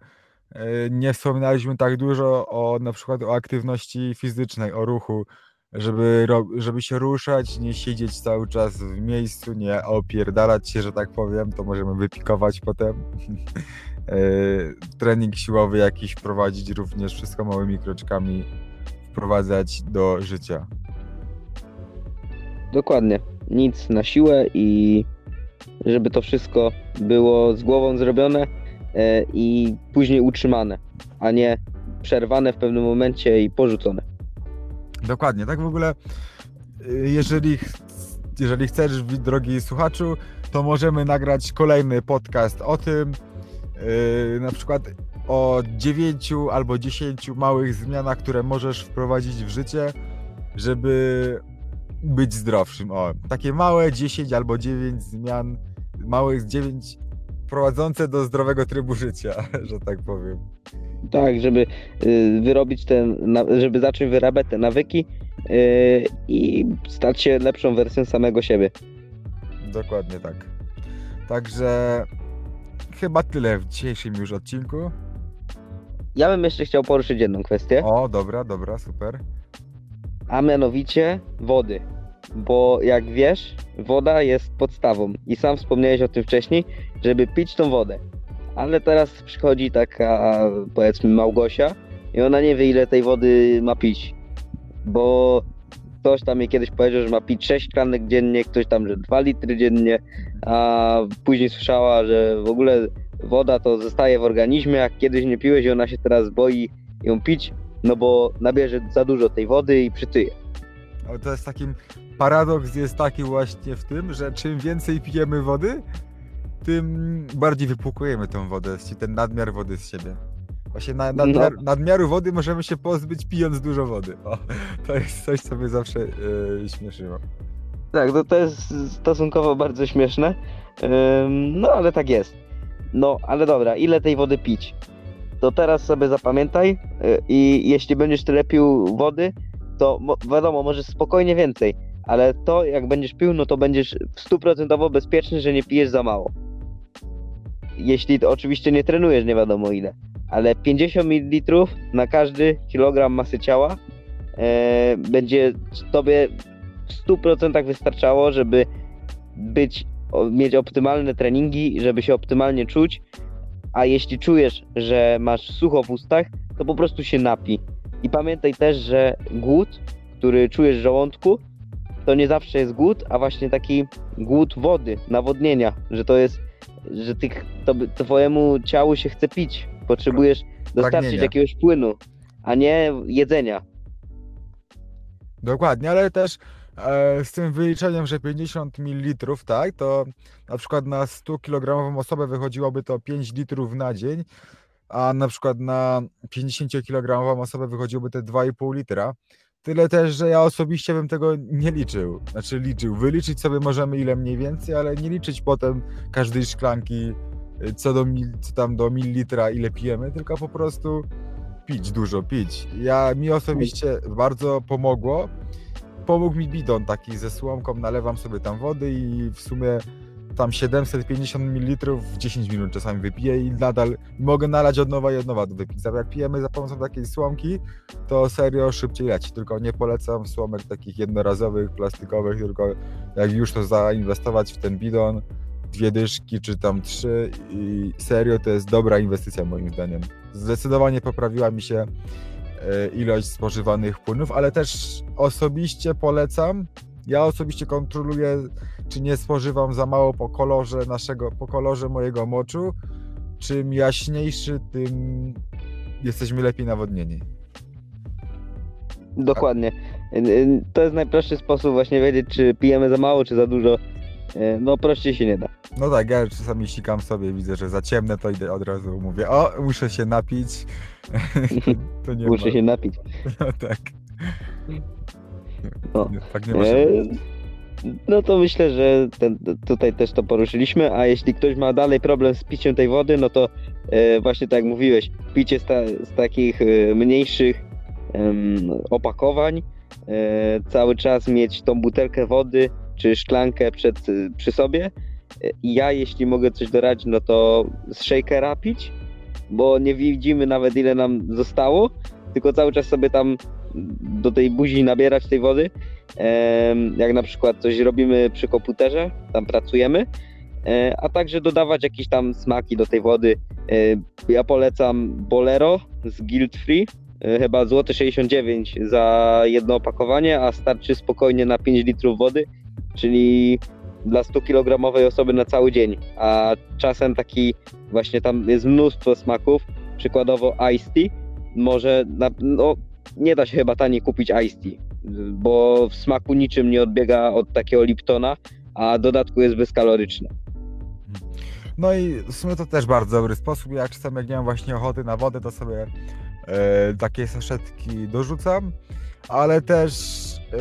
e, nie wspominaliśmy tak dużo o na przykład o aktywności fizycznej, o ruchu, żeby, żeby się ruszać, nie siedzieć cały czas w miejscu, nie opierdalać się, że tak powiem, to możemy wypikować potem. E, Trening siłowy jakiś prowadzić również, wszystko małymi kroczkami wprowadzać do życia. Dokładnie. Nic na siłę i żeby to wszystko było z głową zrobione e, i później utrzymane, a nie przerwane w pewnym momencie i porzucone. Dokładnie, tak w ogóle y, jeżeli, jeżeli chcesz, drogi słuchaczu, to możemy nagrać kolejny podcast o tym, yy, na przykład o dziewięciu albo dziesięciu małych zmianach, które możesz wprowadzić w życie, żeby być zdrowszym. O, takie małe 10 albo 9 zmian, małych 9 prowadzące do zdrowego trybu życia, że tak powiem. Tak, żeby y, wyrobić ten, żeby zacząć wyrabiać te nawyki y, i stać się lepszą wersją samego siebie. Dokładnie tak. Także chyba tyle w dzisiejszym już odcinku. Ja bym jeszcze chciał poruszyć jedną kwestię, O, dobra, dobra, super. a mianowicie wody. Bo jak wiesz, woda jest podstawą i sam wspomniałeś o tym wcześniej, żeby pić tą wodę. Ale teraz przychodzi taka, powiedzmy, Małgosia i ona nie wie, ile tej wody ma pić. Bo ktoś tam jej kiedyś powiedział, że ma pić 6 szklanek dziennie, ktoś tam, że 2 litry dziennie, a później słyszała, że w ogóle woda to zostaje w organizmie, jak kiedyś nie piłeś i ona się teraz boi ją pić, no bo nabierze za dużo tej wody i przytyje. O, to jest takim paradoks jest taki właśnie w tym, że czym więcej pijemy wody, tym bardziej wypłukujemy tą wodę, ten nadmiar wody z siebie. Właśnie na, nadmiar, nadmiaru wody możemy się pozbyć pijąc dużo wody. O, to jest coś, co mnie zawsze yy, śmieszyło. Tak, to, to jest stosunkowo bardzo śmieszne. Ym, no ale tak jest. No ale dobra, ile tej wody pić? To teraz sobie zapamiętaj y, i jeśli będziesz tyle pił wody, to mo- wiadomo, możesz spokojnie więcej, ale to jak będziesz pił, no to będziesz stuprocentowo bezpieczny, że nie pijesz za mało. Jeśli to oczywiście nie trenujesz, nie wiadomo ile. Ale 50 ml na każdy kilogram masy ciała e, będzie tobie w 100% wystarczało, żeby być, mieć optymalne treningi, żeby się optymalnie czuć. A jeśli czujesz, że masz sucho w ustach, to po prostu się napij. I pamiętaj też, że głód, który czujesz w żołądku, to nie zawsze jest głód, a właśnie taki głód wody, nawodnienia, że to jest, że tych, to, twojemu ciału się chce pić. Potrzebujesz dostarczyć Pragnienia. jakiegoś płynu, a nie jedzenia. Dokładnie, ale też z tym wyliczeniem, że 50 ml, tak, to na przykład na 100 kg osobę wychodziłoby to 5 litrów na dzień, a na przykład na 50 kg osobę wychodziłoby te 2,5 litra. Tyle też, że ja osobiście bym tego nie liczył. Znaczy liczył. Wyliczyć sobie możemy ile mniej więcej, ale nie liczyć potem każdej szklanki y, co, do mil, co tam do mililitra ile pijemy, tylko po prostu pić dużo, pić. Ja mi osobiście bardzo pomogło. Pomógł mi bidon taki ze słomką, nalewam sobie tam wody i w sumie tam 750 ml w 10 minut czasami wypiję i nadal mogę nalać od nowa i od nowa do wypić. Jak pijemy za pomocą takiej słomki, to serio szybciej leci. Tylko nie polecam słomek takich jednorazowych, plastikowych, tylko jak już to zainwestować w ten bidon, dwie dyszki czy tam trzy i serio to jest dobra inwestycja moim zdaniem. Zdecydowanie poprawiła mi się ilość spożywanych płynów, ale też osobiście polecam, ja osobiście kontroluję, czy nie spożywam za mało po kolorze naszego, po kolorze mojego moczu. Czym jaśniejszy, tym jesteśmy lepiej nawodnieni. Dokładnie. Y, y, To jest najprostszy sposób właśnie wiedzieć, czy pijemy za mało, czy za dużo. Y, No prościej się nie da. No tak, ja czasami sikam sobie, widzę, że za ciemne, to idę od razu mówię, o, muszę się napić. to, nie Muszę ma. się napić. No tak. No. Tak nie może E. No to myślę, że ten, tutaj też to poruszyliśmy, a jeśli ktoś ma dalej problem z piciem tej wody, no to e, właśnie tak jak mówiłeś, picie z, ta, z takich e, mniejszych em, opakowań, e, cały czas mieć tą butelkę wody czy szklankę przed, przy sobie. Ja jeśli mogę coś doradzić, no to z shakera pić, bo nie widzimy nawet ile nam zostało, tylko cały czas sobie tam do tej buzi nabierać tej wody. Jak na przykład coś robimy przy komputerze, tam pracujemy, e, a także dodawać jakieś tam smaki do tej wody. E, Ja polecam Bolero z Guilt Free, e, chyba złote 69 za jedno opakowanie, a starczy spokojnie na 5 litrów wody, czyli dla 100 kilogramowej osoby na cały dzień, a czasem taki właśnie tam jest mnóstwo smaków, przykładowo Ice Tea, może na, no, nie da się chyba taniej kupić Ice Tea, bo w smaku niczym nie odbiega od takiego Liptona, a dodatku jest bezkaloryczny. No i w sumie to też bardzo dobry sposób. Ja czasami jak nie mam właśnie ochoty na wodę, to sobie e, takie saszetki dorzucam, ale też e,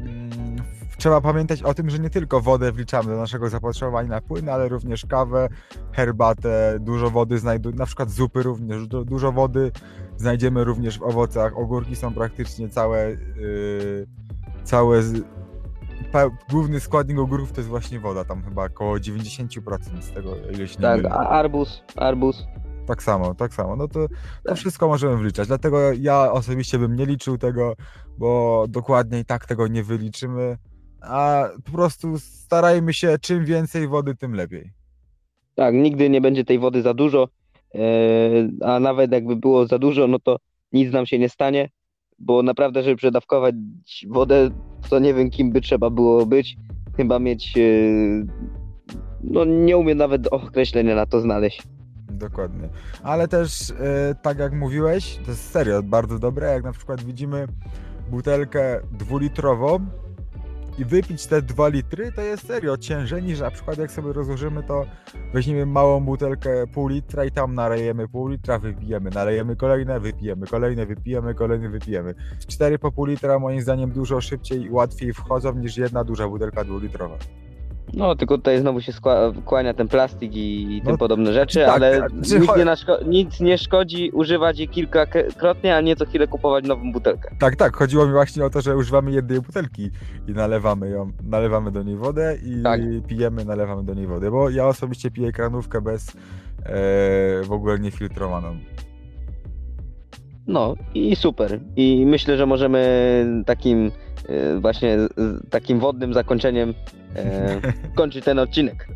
mm, trzeba pamiętać o tym, że nie tylko wodę wliczamy do naszego zapotrzebowania na płyn, ale również kawę, herbatę, dużo wody znajdu, na przykład zupy również, du, dużo wody znajdziemy również w owocach. Ogórki są praktycznie całe, e, całe z, główny składnik ogórków to jest właśnie woda, tam chyba około 90% z tego, ile się nie Tak, a arbuz, arbuz. Tak samo, tak samo. No to, to Tak. wszystko możemy wliczać. Dlatego ja osobiście bym nie liczył tego, bo dokładnie i tak tego nie wyliczymy. A po prostu starajmy się, czym więcej wody, tym lepiej. Tak, nigdy nie będzie tej wody za dużo, e, a nawet jakby było za dużo, no to nic nam się nie stanie, bo naprawdę, żeby przedawkować wodę, to nie wiem kim by trzeba było być, chyba mieć, e, no nie umiem nawet określenia na to znaleźć. Dokładnie. Ale też, e, tak jak mówiłeś, to jest serio bardzo dobre, jak na przykład widzimy butelkę dwulitrową i wypić te dwa litry, to jest serio ciężej niż na przykład jak sobie rozłożymy to, weźmiemy małą butelkę pół litra i tam nalejemy pół litra, wypijemy, nalejemy kolejne, wypijemy, kolejne, wypijemy, kolejne, wypijemy. Cztery po pół litra moim zdaniem dużo szybciej i łatwiej wchodzą niż jedna duża butelka dwulitrowa. No, tylko tutaj znowu się kłania ten plastik i, i tym No, podobne rzeczy, tak, ale tak, nic, nie naszko- nic nie szkodzi używać jej kilkakrotnie, a nie co chwilę kupować nową butelkę. Tak, tak, chodziło mi właśnie o to, że używamy jednej butelki i nalewamy ją, nalewamy do niej wodę i Tak. pijemy, nalewamy do niej wodę, bo ja osobiście piję kranówkę bez e, w ogóle niefiltrowaną. No i super. I myślę, że możemy takim e, właśnie takim wodnym zakończeniem e, kończyć ten odcinek.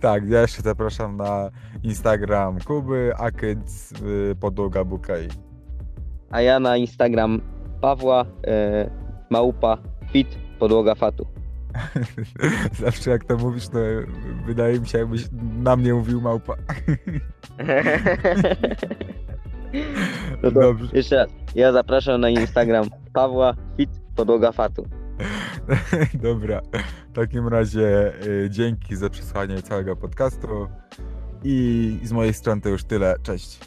Tak, ja jeszcze zapraszam na Instagram Kuby, Akyc, y, podłoga Bukai. A ja na Instagram Pawła e, Małpa Fit Podłoga Fatu. Zawsze jak to mówisz, to wydaje mi się jakbyś na mnie mówił małpa. No to Dobrze. jeszcze raz. Ja zapraszam na Instagram Pawła Fit Podłoga Fatu. Dobra, w takim razie y, dzięki za przesłuchanie całego podcastu i z mojej strony to już tyle. Cześć.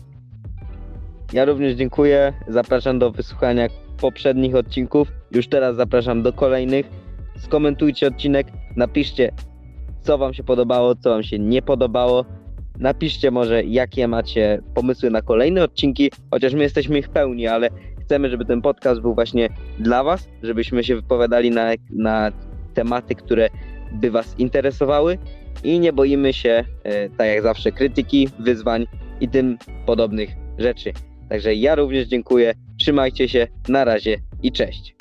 Ja również dziękuję. Zapraszam do wysłuchania poprzednich odcinków. Już teraz zapraszam do kolejnych. Skomentujcie odcinek, napiszcie, co Wam się podobało, co Wam się nie podobało. Napiszcie może, jakie macie pomysły na kolejne odcinki, chociaż my jesteśmy ich pełni, ale chcemy, żeby ten podcast był właśnie dla Was, żebyśmy się wypowiadali na, na tematy, które by Was interesowały i nie boimy się, e, tak jak zawsze, krytyki, wyzwań i tym podobnych rzeczy. Także ja również dziękuję. Trzymajcie się. Na razie i cześć.